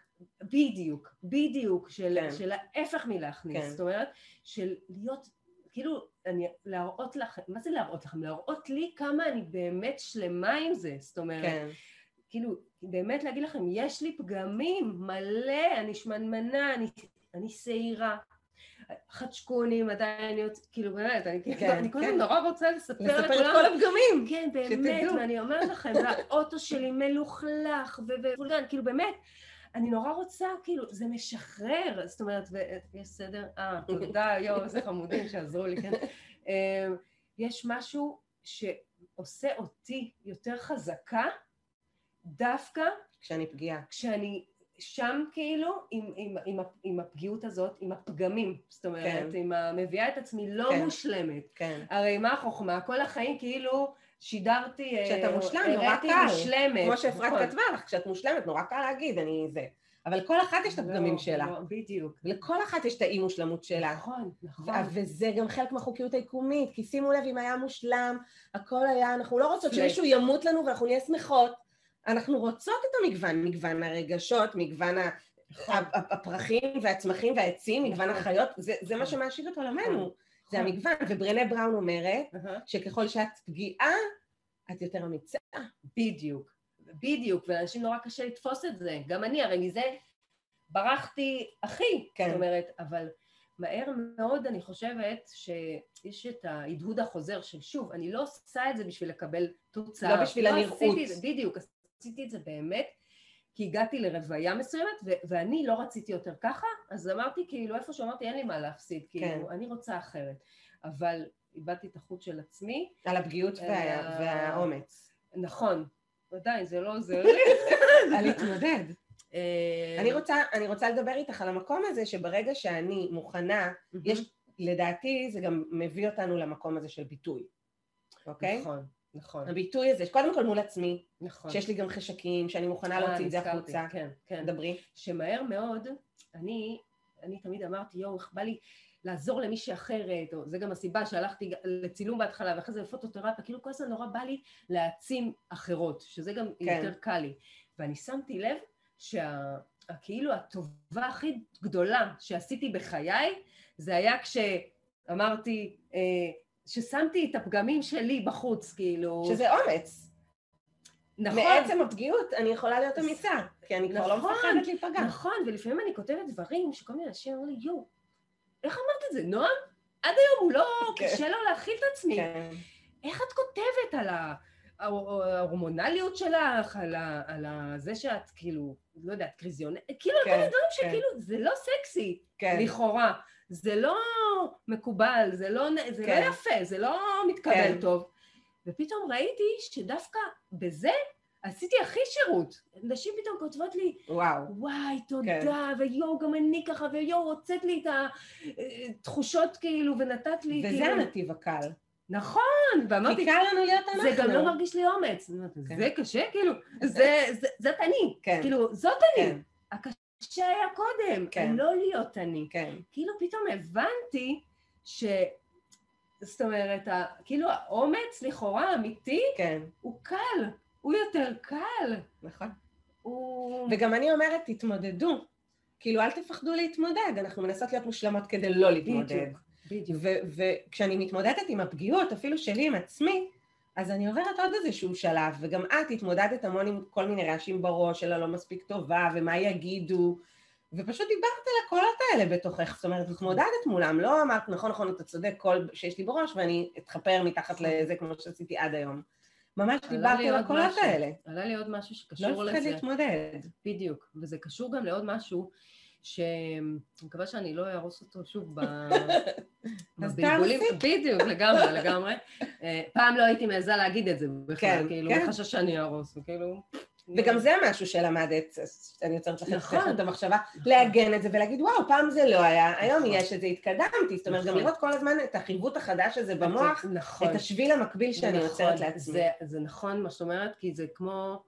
בדיוק, בדיוק, של, כן. של ההפך מלהכניס, כן. זאת אומרת, של להיות, כאילו, אני, להראות לכם, מה זה להראות לכם? להראות לי כמה אני באמת שלמה עם זה, זאת אומרת, כן. כאילו, באמת להגיד לכם, יש לי פגמים מלא, אני שמנמנה, אני, אני שעירה. חדשקונים עדיין יוצא, כאילו באמת, אני כאילו, כן, אני כל כן. הזמן נורא רוצה לספר לספר את כל הפגמים. כן, באמת, שתדעו. ואני אומרת לכם, והאוטו שלי מלוכלך ווולגן, כאילו באמת, אני נורא רוצה, כאילו, זה משחרר, זאת אומרת, ויש סדר? אה, תודה, יואו, איזה חמודים שעזרו לי, כן. אה, יש משהו שעושה אותי יותר חזקה, דווקא כשאני פגיעה. כשאני שם כאילו עם, עם, עם, ה- עם הפגיעות הזאת, עם הפגמים, זאת אומרת, כן. עם המביאה את עצמי לא כן. מושלמת. כן. הרי מה החוכמה? כל החיים כאילו שידרתי, אה, כשאתה מושלם, נורא הראיתי קל. מושלמת. כמו שאפרת נכון. כתבה לך, כשאת מושלמת, נורא קל להגיד, אני זה. אבל כל אחת יש את הפגמים לא, שלה. לא, בדיוק. לכל אחת יש את האי מושלמות שלה. נכון, נכון. וזה גם חלק מהחוקיות היקומית, כי שימו לב, אם היה מושלם, הכל היה, אנחנו לא רוצות פלט. שמישהו ימות לנו ואנחנו נהיה שמחות. אנחנו רוצות את המגוון, מגוון הרגשות, מגוון ה- נכון. הפרחים והצמחים והעצים, מגוון נכון. החיות, זה, זה מה נכון. שמעשיר את עולמנו, זה. המגוון. וברנה בראון אומרת. שככל שאת פגיעה, את יותר אמיצה. בדיוק, בדיוק, ולאנשים נורא קשה לתפוס את זה. גם אני, הרי מזה ברחתי הכי, כן. זאת אומרת, אבל מהר מאוד אני חושבת שיש את ההדהוד החוזר של שוב, אני לא עושה את זה בשביל לקבל תוצאה. לא בשביל הנראות. את זה, בדיוק, עשיתי את זה באמת, כי הגעתי לרוויה מסוימת, ו- ואני לא רציתי יותר ככה, אז אמרתי כאילו, איפה שאמרתי, אין לי מה להפסיד, כאילו, כן. אני רוצה אחרת. אבל איבדתי את החוט של עצמי, על הפגיעות וה, אה, והאומץ. נכון, עדיין, זה לא עוזר לי. <laughs> על להתמודד. אה, אני רוצה, אני רוצה לדבר איתך על המקום הזה שברגע שאני מוכנה, יש, לדעתי זה גם מביא אותנו למקום הזה של ביטוי, אוקיי? נכון, נכון, הביטוי הזה, קודם כל מול עצמי, נכון. שיש לי גם חשקים, שאני מוכנה אה, להוציא את זה החוצה. כן, כן. דברי. שמהר מאוד, אני, אני תמיד אמרתי, יואו, איך בא לי לעזור למישהי אחרת, או זה גם הסיבה שהלכתי לצילום בהתחלה, ואחרי זה לפוטותרפיה, כאילו כל הזמן נורא בא לי להעצים אחרות, שזה גם כן. יותר קל לי. ואני שמתי לב שכאילו הטובה הכי גדולה שעשיתי בחיי, זה היה כשאמרתי, אה, ששמתי את הפגמים שלי בחוץ, כאילו... שזה אומץ. נכון, מעצם הפגיעות אני יכולה להיות אמיצה, כי אני כבר לא נכון. מפחדת להיפגע. נכון, ולפעמים אני כותבת דברים שכל מיני אנשים אומרים לי, יואו, איך אמרת את זה? נועם? עד היום הוא לא, <laughs> כן. קשה לו להכיל את עצמי. כן, איך את כותבת על ה- ההורמונליות שלך, על ה- על ה- זה שאת כאילו, לא יודעת, קריזיונית, כאילו, על כל כן, מיני דברים כן. שכאילו, זה לא סקסי, כן, לכאורה. זה לא מקובל, זה לא זה לא כן. יפה, זה לא מתקבל כן. טוב. ופתאום ראיתי שדווקא בזה עשיתי הכי שירות. נשים פתאום כותבות לי, וואו. וואי, תודה, ויואו, גם אני ככה, ויואו, הוצאת לי את התחושות כאילו, ונתת לי וזה כאילו... הנתיב הקל. נכון, ואמרתי, כי קל לנו להיות אנחנו. זה גם לא מרגיש לי אומץ. כן. זה קשה, כאילו, זה, זה, זאת אני. כן, כאילו, זאת אני. כן, הקשה היה קודם, כן. לא להיות אני. כן. כאילו פתאום הבנתי ש... זאת אומרת, ה... כאילו האומץ לכאורה האמיתי כן, הוא קל, הוא יותר קל. נכון. הוא... וגם אני אומרת, תתמודדו. כאילו, אל תפחדו להתמודד, אנחנו מנסות להיות מושלמות כדי לא להתמודד. בדיוק, בדיוק. וכשאני מתמודדת עם הפגיעות, אפילו שלי עם עצמי, אז אני עוברת עוד איזשהו שלב, וגם את התמודדת המון עם כל מיני רעשים בראש, של הלא מספיק טובה, ומה יגידו, ופשוט דיברת על הקולות האלה בתוכך, זאת אומרת, התמודדת מולם, לא אמרת, נכון, נכון, אתה צודק, כל שיש לי בראש, ואני אתחפר מתחת לזה כמו שעשיתי עד היום. ממש דיברתי על הקולות משהו. האלה. עלה לי עוד משהו לא שקשור לזה. להתמודד. בדיוק, וזה קשור גם לעוד משהו, שאני מקווה שאני לא אהרוס אותו שוב <laughs> בבלבולים. בדיוק, לגמרי, לגמרי. אה, פעם לא הייתי מעיזה להגיד את זה בכלל, כן, כאילו, כן. מחשש שאני אהרוס, וכאילו... וגם זה משהו שלמדת, אני יוצרת לכם נכון. נכון. את המחשבה, לעגן את זה ולהגיד, וואו, פעם זה לא היה, היום נכון. יש את זה, התקדמתי. זאת אומרת, גם נכון. לראות כל הזמן את החיווט החדש הזה במוח, נכון. את השביל המקביל שאני נכון, יוצרת לעצמי. זה, נכון מה שאת אומרת, כי זה כמו...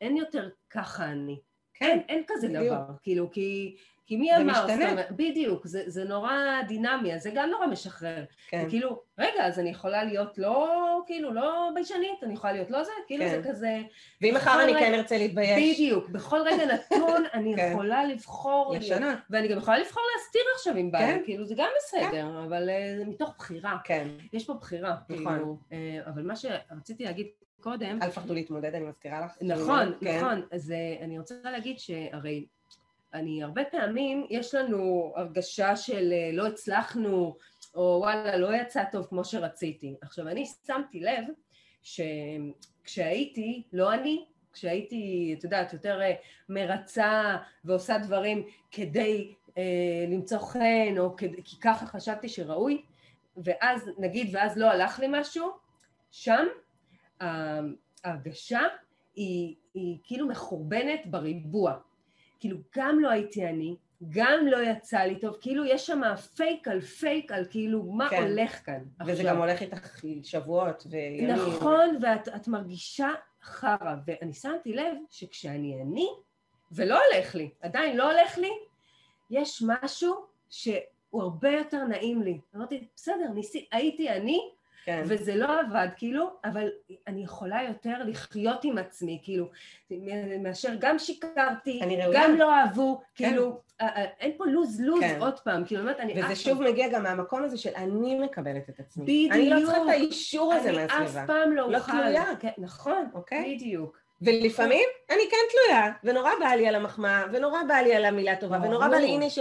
אין יותר ככה אני. כן, אין, כזה. דבר. כאילו, כי... כי מי זה אמר? משתנה. זאת אומרת, בדיוק, זה, זה נורא דינמי, אז זה גם נורא משחרר. כן, זה כאילו, רגע, אז אני יכולה להיות לא, כאילו, לא ביישנית, אני יכולה להיות לא זה, כאילו כן. זה כזה... ואם מחר אני רגע- כן ארצה להתבייש, בדיוק, בכל רגע נתון <laughs> אני כן. יכולה לבחור... לשנות. ואני גם יכולה לבחור להסתיר עכשיו אם בא לי, כן. כאילו, זה גם בסדר, אבל אה, זה מתוך בחירה. כן, יש פה בחירה, נכון. כאילו, אה, אבל מה שרציתי להגיד קודם, אל תפחדו להתמודד, אני מזכירה לך. נכון, כן. נכון, אז אה, אני רוצה להגיד שהרי אני הרבה פעמים, יש לנו הרגשה של אה, לא הצלחנו, או וואלה, לא יצא טוב כמו שרציתי. עכשיו, אני שמתי לב שכשהייתי, לא אני, כשהייתי, את יודעת, יותר אה, מרצה ועושה דברים כדי אה, למצוא חן, או כדי, כי ככה חשבתי שראוי, ואז, נגיד, ואז לא הלך לי משהו, שם ההרגשה היא, היא כאילו מחורבנת בריבוע. כאילו, גם לא הייתי אני, גם לא יצא לי טוב, כאילו יש שם פייק על פייק על כאילו מה כן. הולך כאן וזה עכשיו. גם הולך איתך שבועות וימים. נכון, ואת את מרגישה חרא, ואני שמתי לב שכשאני אני, ולא הולך לי, עדיין לא הולך לי, יש משהו שהוא הרבה יותר נעים לי. אמרתי, בסדר, ניסי, הייתי אני, כן. וזה לא עבד, כאילו, אבל אני יכולה יותר לחיות עם עצמי, כאילו, מאשר גם שיקרתי. גם לא אהבו, כאילו, אה, אה, אין פה לוז-לוז כן. עוד פעם, כאילו, באמת, אני וזה אף שוב מגיע גם מהמקום הזה של אני מקבלת את עצמי. בדיוק. אני לא צריכה את האישור הזה אני אף מהסביבה. פעם לא לא אוכל. תלויה. כן, נכון, אוקיי? בדיוק. ולפעמים אני כן תלויה, ונורא בא לי על המחמאה, ונורא בא לי על המילה טובה. ונורא בא לי, הנה ש...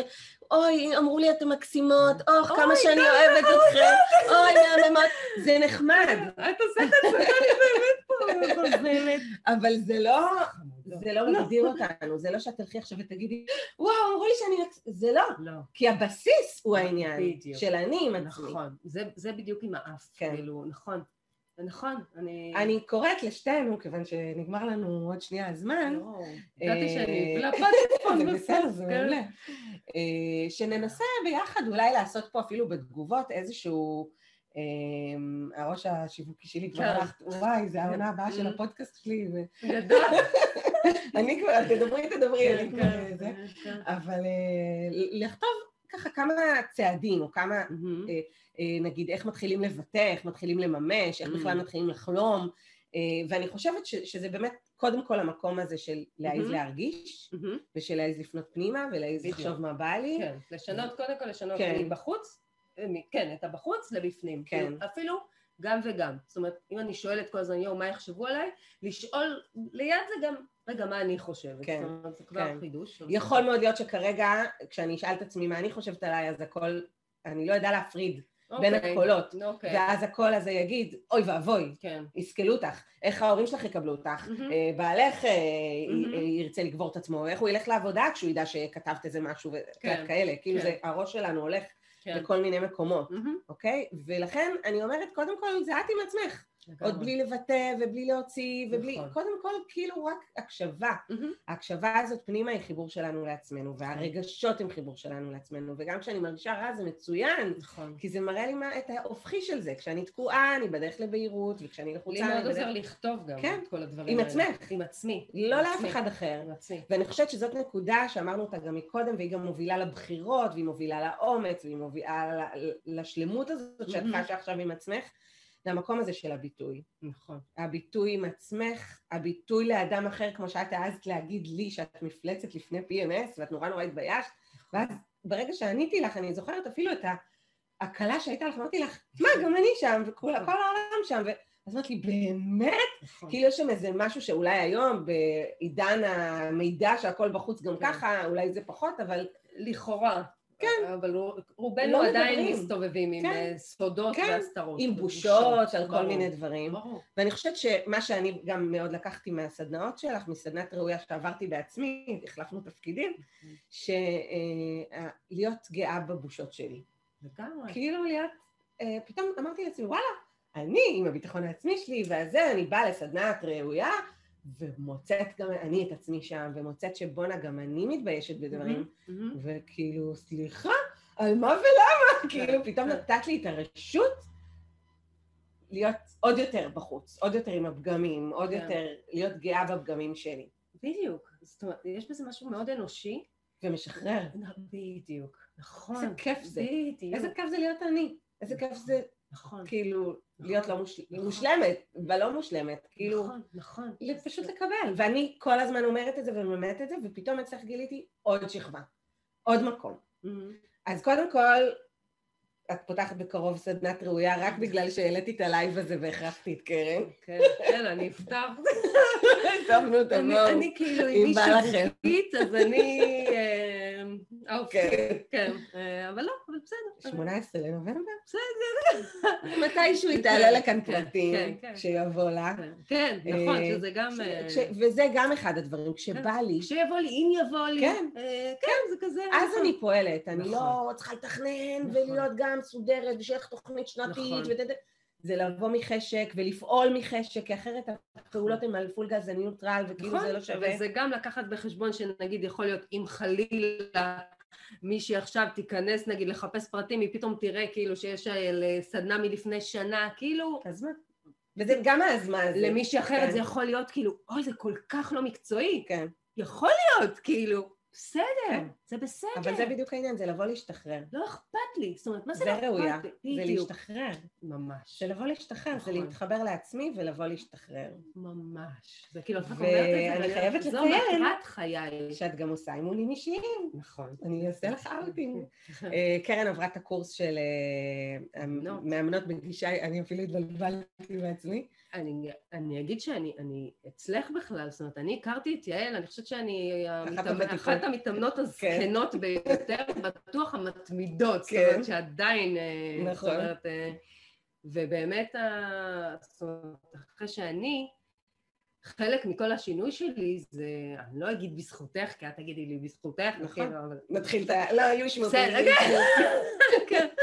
אוי, אמרו לי אתם מקסימות, אוח, כמה אוי, שאני כמה אוהבת אתכם, אוי, מהממות, זה נחמד, את עושה את עצמך, אני באמת פה גוזלת. אבל זה לא, זה לא מגדיר אותנו, זה לא שאת תלכי עכשיו ותגידי, וואו, אמרו לי שאני... מקס-" זה לא, לא, כי הבסיס הוא העניין. של אני עם עצמי. נכון. זה- זה בדיוק עם האף, כן. כאילו, נכון. נכון, אני... אני קוראת לשתינו, כיוון שנגמר לנו עוד שנייה הזמן, לא, ידעתי שאני... <laughs> אה, פה זה בסדר, זה כן. מעולה. אה, שננסה ביחד אולי לעשות פה אפילו בתגובות איזשהו... אה, הראש השיווקי שלי כבר כן. הלך, וואי, זה העונה הבאה של Mm. הפודקאסט שלי, גדול. <laughs> ואני כבר, תדברי, תדברי, אני כבר... כן, זה. כן. אבל לכתוב ככה כמה צעדים, או כמה. אה, נגיד, איך מתחילים לבטא, איך מתחילים לממש, איך Mm. בכלל מתחילים לחלום, אה, ואני חושבת ש- שזה באמת קודם כל המקום הזה של להעיז Mhm. להרגיש, מהמם. ושל להעיז לפנות פנימה, ולהעיז. לחשוב מה בא לי. כן, לשנות, קודם כל לשנות כן. מבחוץ, אה, כן, את הבחוץ לבפנים. כן. כאילו, אפילו גם וגם. זאת אומרת, אם אני שואלת כל הזמן, יואו, מה יחשבו עליי? לשאול, ליד זה גם, רגע, מה אני חושבת? כן, זאת אומרת, זה כבר כן. חידוש. יכול מאוד להיות שכרגע, כשאני אשאל את עצמי מה אני חושבת עליי, אז הכל, אני לא אדע להפריד בין אוקיי, הקולות, אוקיי, ואז הקול הזה יגיד, אוי ואבוי, כן. יסכלו אותך, איך ההורים שלך יקבלו אותך. אה, בעלך. י- ירצה לגבור את עצמו, איך הוא ילך לעבודה כשהוא ידע שכתבת איזה משהו, כן, וכאלה, כאילו כן. זה, הראש שלנו הולך כן. לכל מיני מקומות, מהמם. אוקיי? ולכן אני אומרת, קודם כל זה את עם עצמך, עוד לגמרי. בלי לבטא ובלי להוציא, ובלי, נכון. קודם כל כאילו רק הקשבה. מהמם. ההקשבה הזאת פנימה היא חיבור שלנו לעצמנו, והרגשות הם חיבור שלנו לעצמנו, וגם כשאני מרגישה רע זה מצוין, נכון. כי זה מראה לי מה, את ההופכי של זה, כשאני תקועה אני בדרך לבהירות, וכשאני לי לחוצה מאוד אני עוזר. לכתוב גם כן. את כל הדברים עם האלה. עצמך. עם עצמי. לא עם לאף. אחד אחר. עם עצמי. ואני חושבת שזאת נקודה שאמרנו אותה גם מקודם, והיא גם מובילה לבחירות, והיא מובילה לאומץ, והיא מובילה לשלמות הזאת שאת. חשה עכשיו עם עצמך, זה המקום הזה של הביטוי. נכון. הביטוי עם עצמך, הביטוי לאדם אחר, כמו שאת העזת להגיד לי שאת מפלצת לפני PMS, ואת נורא נורא התביישת, ואז ברגע שעניתי לך, אני זוכרת אפילו את ההקלה שהייתה לך, אמרתי לך, מה, גם אני שם, וכל כל העולם שם, ואז אמרת לי, באמת? נכון. כאילו יש שם איזה משהו שאולי היום, בעידן המידע שהכל בחוץ גם כן. ככה, אולי זה פחות, אבל לכאורה. כן. אבל רובנו לא עדיין מדברים. מסתובבים עם כן. אה, סודות כן. והסתרות. עם. בושות על כל. מיני דברים. ברור. ואני חושבת שמה שאני גם מאוד לקחתי מהסדנאות שלך, מסדנת ראויה שעברתי בעצמי, החלפנו תפקידים, שלהיות גאה בבושות שלי. לגמרי. כאילו להיות, אה, פתאום אמרתי לעצמי, וואלה, אני עם הביטחון העצמי שלי והזה, אני באה לסדנת ראויה, ומוצאת גם אני את עצמי שם, ומוצאת שבואנה, גם אני מתביישת בדברים, מהמם. וכאילו, סליחה, על מה ולמה? כאילו, פתאום נתת לי את הרשות להיות עוד יותר בחוץ, עוד יותר עם הפגמים, עוד כן. יותר להיות גאה בפגמים שלי. בדיוק. זאת אומרת, יש בזה משהו מאוד אנושי. ומשחרר. בדיוק. נכון. איזה כיף זה. בדיוק. איזה כיף זה להיות אני. איזה כיף זה נכון. כאילו להיות לא מוש... נכון. מושלמת, ולא מושלמת, כאילו נכון, נכון. פשוט לקבל. ואני כל הזמן אומרת את זה ומלמדת את זה, ופתאום אצלך גיליתי עוד שכבה, עוד מקום. מהמם. אז קודם כל, את פותחת בקרוב סדנת ראויה רק <laughs> בגלל שהעליתי את ה live הזה והכרחתי את קרן. כן, כן, אני אפתח. <laughs> שמנו את אני- המון. אני כאילו, אם בא לכם. אז אני... האופציה. כן. כן, אה, אבל לא, אבל בסדר. 18 לנובמבר? בסדר. מתישהו היא כן, תעלה לכאן כן, פרטים. כשיבוא לה. כן, נכון, אה, שזה גם... אה, וזה גם אחד הדברים, כשבא לי, כשיבוא לי, אם יבוא לי. כן. כן, זה כזה. אז נכון. אני פועלת, אני נכון. לא צריכה לתכנן נכון. ולהיות גם מסודרת ושיהיה לך תוכנית שנתית נכון. זה לבוא מחשק ולפעול מחשק, כי אחרת הפעולות הן על פול גז, אני נוטרל, וכאילו נכון, זה לא שווה. וזה גם לקחת בחשבון שנגיד יכול להיות אם חלילה מישהי עכשיו תיכנס נגיד לחפש פרטים, היא פתאום תראה כאילו שיש אה, סדנה מלפני שנה, כאילו... אז מה? וזה גם הזמן הזה. למישהי אחרת כן. זה יכול להיות כאילו, אוי, זה כל כך לא מקצועי. כן. יכול להיות, כאילו, בסדר, כן. זה בסדר. אבל זה בדיוק העניין, זה לבוא להשתחרר. לא אכפת לי, זאת אומרת, מה זה זה לא אכפת ראויה, לי? זה בדיוק. להשתחרר. ממש, זה לבוא להשתחרר, זה נכון. להתחבר לעצמי ולבוא להשתחרר. ממש. זה כאילו, את רק אומרת את זה, ואני חייבת אומרת, זו לציין מטרת חיי. שאת גם עושה אימונים אישיים. נכון. אני אעשה לך <laughs> אאוטינג. אה, קרן עברה את הקורס של אה. מאמנות בגישה, אני אפילו התבלבלתי בעצמי. אני, אני אגיד שאני אני אצלך בכלל, זאת אומרת, אני הכרתי את יעל, אני חושבת שאני אחת המתאמ- הוותיקות. אחת המתאמנות הזקנות ביותר, בטוח המתמידות, זאת כן. אומרת שעדיין, אה, זאת נכון. אומרת, אה, ובאמת, זאת אומרת, אחרי שאני, חלק מכל השינוי שלי זה, אני לא אגיד בזכותך, כי את תגידי לי בזכותך, נכון. נתחיל את ה... לא, היו שמות. בסדר, כן. <laughs>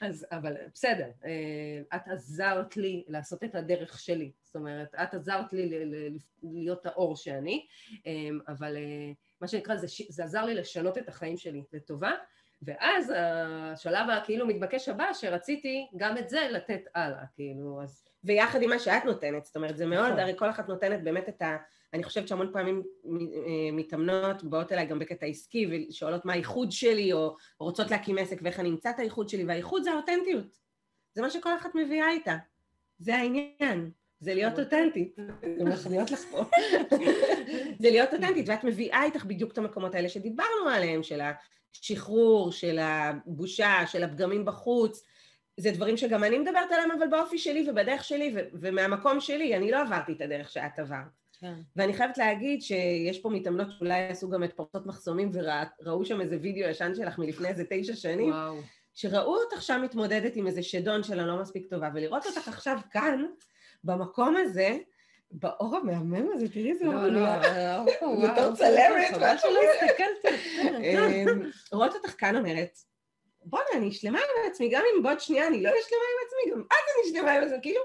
אז, אבל בסדר, אה, את עזרת לי לעשות את הדרך שלי, זאת אומרת, את עזרת לי ל- ל- להיות האור שאני, אה, אבל אה, מה שנקרא, זה, זה עזר לי לשנות את החיים שלי לטובה, ואז השלב הכאילו מתבקש הבא, שרציתי גם את זה לתת הלאה, כאילו, אז ויחד עם מה שאת נותנת, זאת אומרת, זה מאוד, נכון. הרי כל אחת נותנת באמת את ה... אני חושבת שהמון פעמים אה, מתאמנות באות אליי גם בקטע עסקי ושואלות מה הייחוד שלי, או רוצות להקים עסק ואיך אני אמצא את הייחוד שלי, והייחוד זה האותנטיות. זה מה שכל אחת מביאה איתה. זה העניין. זה להיות אותנטית. גם מחמיאות לך פה. זה להיות אותנטית, ואת מביאה איתך בדיוק את המקומות האלה שדיברנו עליהם, של השחרור, של הבושה, של הפגמים בחוץ. זה דברים שגם אני מדברת עליהם, אבל באופי שלי ובדרך שלי ומהמקום שלי, אני לא עברתי את הדרך שאת עברת. כן. ואני חייבת להגיד שיש פה מתאמנות שאולי עשו גם את פורצות מחסומים וראו שם איזה וידאו ישן שלך מלפני איזה תשע שנים, וואו. שראו אותך שם מתמודדת עם איזה שדון של הלא מספיק טובה, ולראות אותך עכשיו כאן, במקום הזה, באור המהמם הזה, תראי איזה אור לא, לא, נהיה. <laughs> וואו, בתור צלמת, חבל שלא. <laughs> הסתכלתי. אמ, רואות אותך כאן אומרת, בואנה, אני שלמה עם עצמי, גם אם בעוד שנייה אני לא אהיה שלמה עם עצמי, גם אז אני שלמה עם עצמי, כאילו,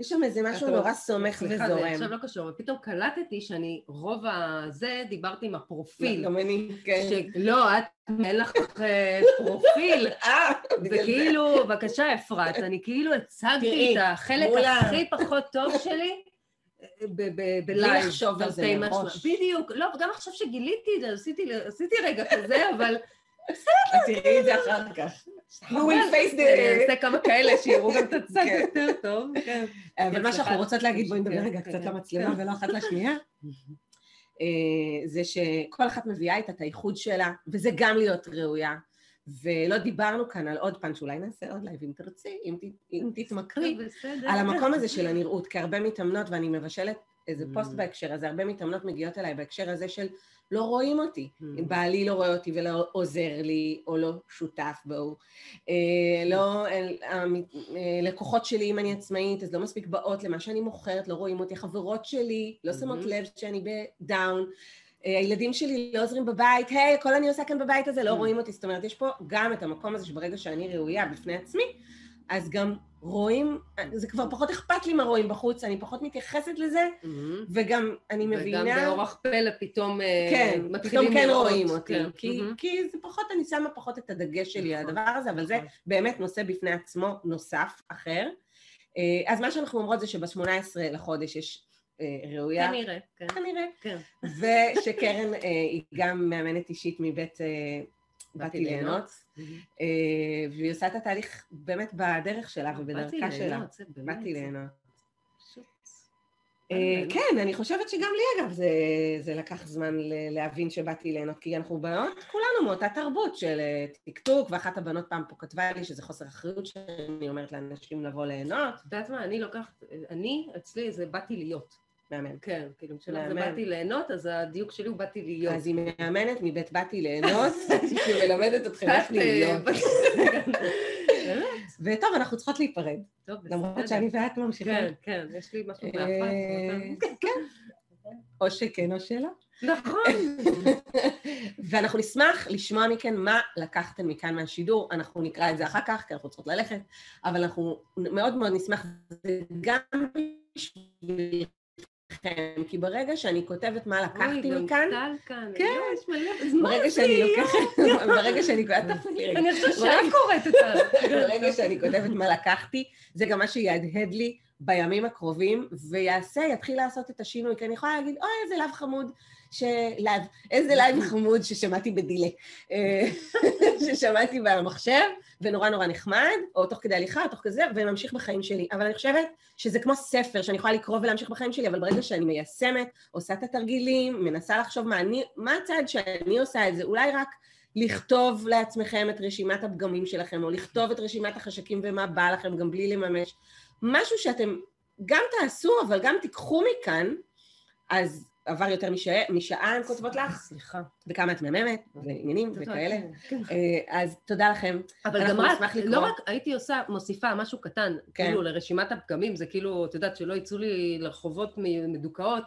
יש שם איזה משהו אתה- נורא סומך סליחה, וזורם. עכשיו לא קשור, ופתאום קלטתי שאני, רוב הזה, דיברתי עם הפרופיל. גם אני, כן. שלא, את, אין לך אה, פרופיל. <laughs> אה, בגלל זה. כאילו, בבקשה אפרת, אני כאילו הצגתי את החלק הכי פחות טוב שלי ב- ב- בלייב. לחשוב על זה מראש. בדיוק, לא, וגם עכשיו שגיליתי את זה, עשיתי רגע כזה, אבל את תראי את זה אחר כך. You will face the... אעשה כמה כאלה שיראו גם את <laughs> הצד כן. יותר טוב. כן. אבל מה סליחה. שאנחנו רוצות להגיד, בואי נדבר כן, רגע כן, קצת כן. למצלמה ולא אחת לשנייה, <laughs> אה, זה שכל אחת מביאה איתה את הייחוד שלה, וזה גם להיות ראויה. ולא דיברנו כאן על עוד פן, שאולי נעשה עוד לייב אם תרצי, אם אם תתמכרי. על המקום הזה של הנראות, כי הרבה מתאמנות, ואני מבשלת איזה Mm. פוסט בהקשר הזה, הרבה מתאמנות מגיעות אליי בהקשר הזה של לא רואים אותי. Mm. אם בעלי לא רואה אותי ולא עוזר לי, או לא שותף בו. אה, לא, אה, המת- אה, שלי, אם אני עצמאית, אז לא מספיק באות למה שאני מוכרת, לא רואים אותי. חברות שלי לא שמות Mhm. לב שאני בדאון. אה, הילדים שלי לא עוזרים בבית, היי, הכל אני עושה כאן בבית הזה, לא Mm. רואים אותי. זאת אומרת, יש פה גם את המקום הזה שברגע שאני ראויה בפני עצמי, אז גם רואים, זה כבר פחות אכפת לי מה רואים בחוץ, אני פחות מתייחסת לזה, מהמם. וגם אני מבינה... וגם באורח פלא פתאום אה, כן, מתחילים פתאום כן לראות. רואים אותי, כן. כי, מהמם. כי זה פחות, אני שמה פחות את הדגש שלי על נכון, הדבר הזה, אבל זה נכון. באמת נושא בפני עצמו נוסף, אחר. אה, אז מה שאנחנו אומרות זה שב-18 לחודש יש אה, ראויה, כנראה, כן. כנראה, כן. ושקרן היא גם מאמנת אישית מבית באתי ליהנות, אה, והיא עושה את התהליך באמת בדרך שלה ובדרכה באתי שלה. באתי ליהנות. אה. כן, אני חושבת שגם לי אגב זה, לקח זמן להבין שבאתי ליהנות, כי אנחנו בנות כולנו מאותה תרבות של אה, טקטוק, ואחת הבנות פעם פה כתבה לי שזה חוסר אחריות שאני אומרת לאנשים לבוא ליהנות, את יודעת מה, אני לוקחת, אני, אצלי זה באתי להיות. מאמן. כן, כאילו, כשלך זה. באתי ליהנות, אז הדיוק שלי הוא באתי להיות. אז היא מאמנת מבית באתי ליהנות, <laughs> שמלמדת אתכם איך אה, להיות. וטוב, אנחנו צריכות להיפרד, טוב, בסדר. למרות שאני ואת ממשיכות. כן, כן, יש לי משהו אה, מאחת. <laughs> כן, או שכן או שלא. נכון. <laughs> ואנחנו נשמח לשמוע מכן מה לקחתם מכאן מהשידור, אנחנו נקרא את זה אחר כך, כי אנחנו צריכות ללכת, אבל אנחנו מאוד מאוד נשמח, זה גם בשבילכן, לכם, כי ברגע שאני כותבת מה לקחתי אוי, מכאן, גם טל כאן. כן. יש מלא, אז מה ברגע זה שאני? לוקחת, ברגע שאני <laughs> אל תפריעי רגע. אני עכשיו שעה קוראת את ה... <laughs> ברגע שאני כותבת מה לקחתי, זה גם מה שיהדהד לי בימים הקרובים, ויעשה, יתחיל לעשות את השינוי, כי אני יכולה להגיד, אוי, איזה לאו חמוד, ש... לאו, איזה לאו חמוד ששמעתי בדילה, אה, <laughs> ששמעתי במחשב, ונורא נורא נחמד, או תוך כדי הליכה, או תוך כזה, וממשיך בחיים שלי. אבל אני חושבת שזה כמו ספר שאני יכולה לקרוא ולהמשיך בחיים שלי, אבל ברגע שאני מיישמת, עושה את התרגילים, מנסה לחשוב מה אני, מה הצעד שאני עושה את זה, אולי רק לכתוב לעצמכם את רשימת הפגמים שלכם, או לכתוב את רשימת החשקים ומה בא לכם, גם בלי לממש. משהו שאתם גם תעשו, אבל גם תיקחו מכאן, אז עבר יותר משעה, הן כותבות לך, סליחה. וכמה את מהממת, ועניינים וכאלה. כן. אה, אז תודה לכם. אבל גם רק. לא רק הייתי עושה, מוסיפה משהו קטן, כן. כאילו לרשימת הפגמים, זה כאילו, את יודעת, שלא יצאו לי לרחובות מדוכאות,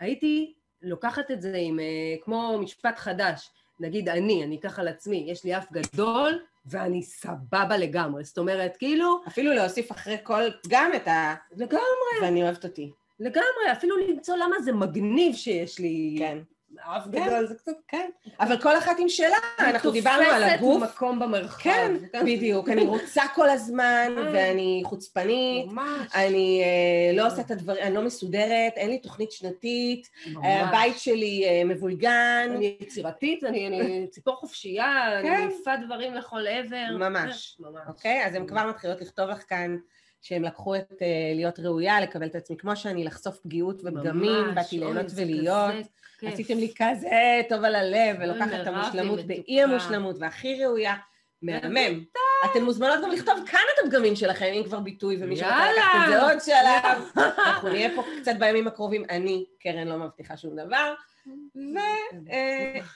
הייתי לוקחת את זה עם, אה, כמו משפט חדש, נגיד אני, אני אקח על עצמי, יש לי אף גדול, ואני סבבה לגמרי, זאת אומרת, כאילו, אפילו להוסיף אחרי כל פגם את ה... לגמרי, ואני אוהבת אותי. לגמרי, אפילו למצוא למה זה מגניב שיש לי כן. אף כן. גדול, זה קצת... כן. אבל כל אחת עם שלה, אנחנו דיברנו על הגוף. תופסת מקום במרחב. כן, בדיוק. אני רוצה כל הזמן, אה. ואני חוצפנית. ממש. אני אה, לא עושה את הדברים, אני לא מסודרת, אין לי תוכנית שנתית, אה, ממש. הבית שלי אה, מבולגן, אני יצירתית, אני, אני ציפור חופשייה, כן. אני מעיפה דברים לכל עבר. ממש. כן, ממש. אוקיי? אז הן כבר מתחילות לכתוב לך כאן שהם לקחו את אה, להיות ראויה, לקבל את עצמי כמו שאני, לחשוף פגיעות ופגמים. באתי ליהנות ולהיות. עשיתם לי כזה טוב על הלב, ולוקחת את המושלמות באי. המושלמות והכי ראויה. מהמם. אתן מוזמנות גם לכתוב כאן את הפגמים שלכם, אם כבר ביטוי, ומי שרוצה יאללה. לקחת את זה עוד שלב. אנחנו נהיה פה קצת בימים הקרובים. אני, קרן, לא מבטיחה שום דבר.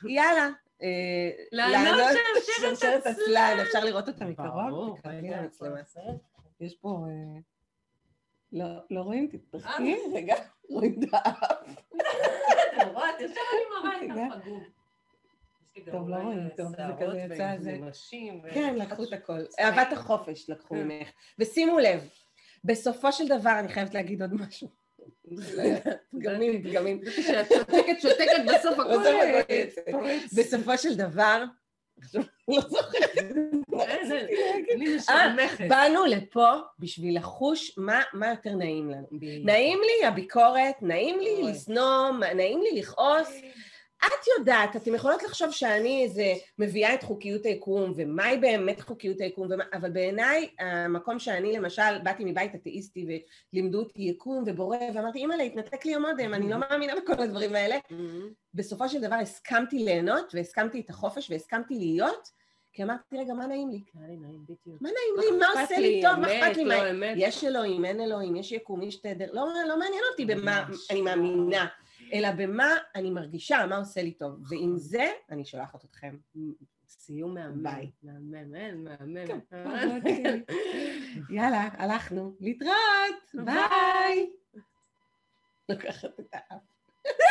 ויאללה. לענות שרשרת עצלן, אפשר לראות אותה ברור, מקרוב? פה. יש פה... אה, לא, לא רואים? תתפחי, רגע, רואים את האף. <laughs> אתה רואה, את יושבת עם מראה טוב, לא רואים טוב, זה כזה יצא זה. כן, לקחו את הכל. <laughs> אהבת החופש לקחו כן. ממך. ושימו לב, בסופו של דבר, אני חייבת להגיד עוד משהו. פגמים, פגמים. שאת שותקת, שותקת, בסוף הכל. בסופו של דבר, עכשיו, לא זוכרת. אין, אין, אני אה, משמחת. באנו לפה בשביל לחוש מה יותר נעים לנו. נעים לי הביקורת, נעים לי. לשנוא, נעים לי לכעוס. את יודעת, אתם יכולות לחשוב שאני איזה מביאה את חוקיות היקום, ומהי באמת חוקיות היקום, ומה, אבל בעיניי, המקום שאני למשל, באתי מבית אתאיסטי ולימדו אותי יקום ובורא, ואמרתי, אימא'לה, התנתק לי המודם, אני לא מאמינה בכל הדברים האלה. בסופו של דבר הסכמתי ליהנות, והסכמתי את החופש, והסכמתי להיות, כי אמרתי, רגע, מה נעים לי? היה לי נעים, בדיוק. מה נעים לי? מה עושה לי טוב? מה אכפת לי? לא מה-. יש אלוהים, אין אלוהים, יש יקום, יש תדר, לא, לא מעניין אותי במה. אני מאמינה, אלא במה אני מרגישה, מה עושה לי טוב. ועם זה אני שולחת אתכם. סיום מהמם. מהמם, מהמם. כן. <laughs> יאללה, הלכנו. להתראות, ביי. לוקחת את האף.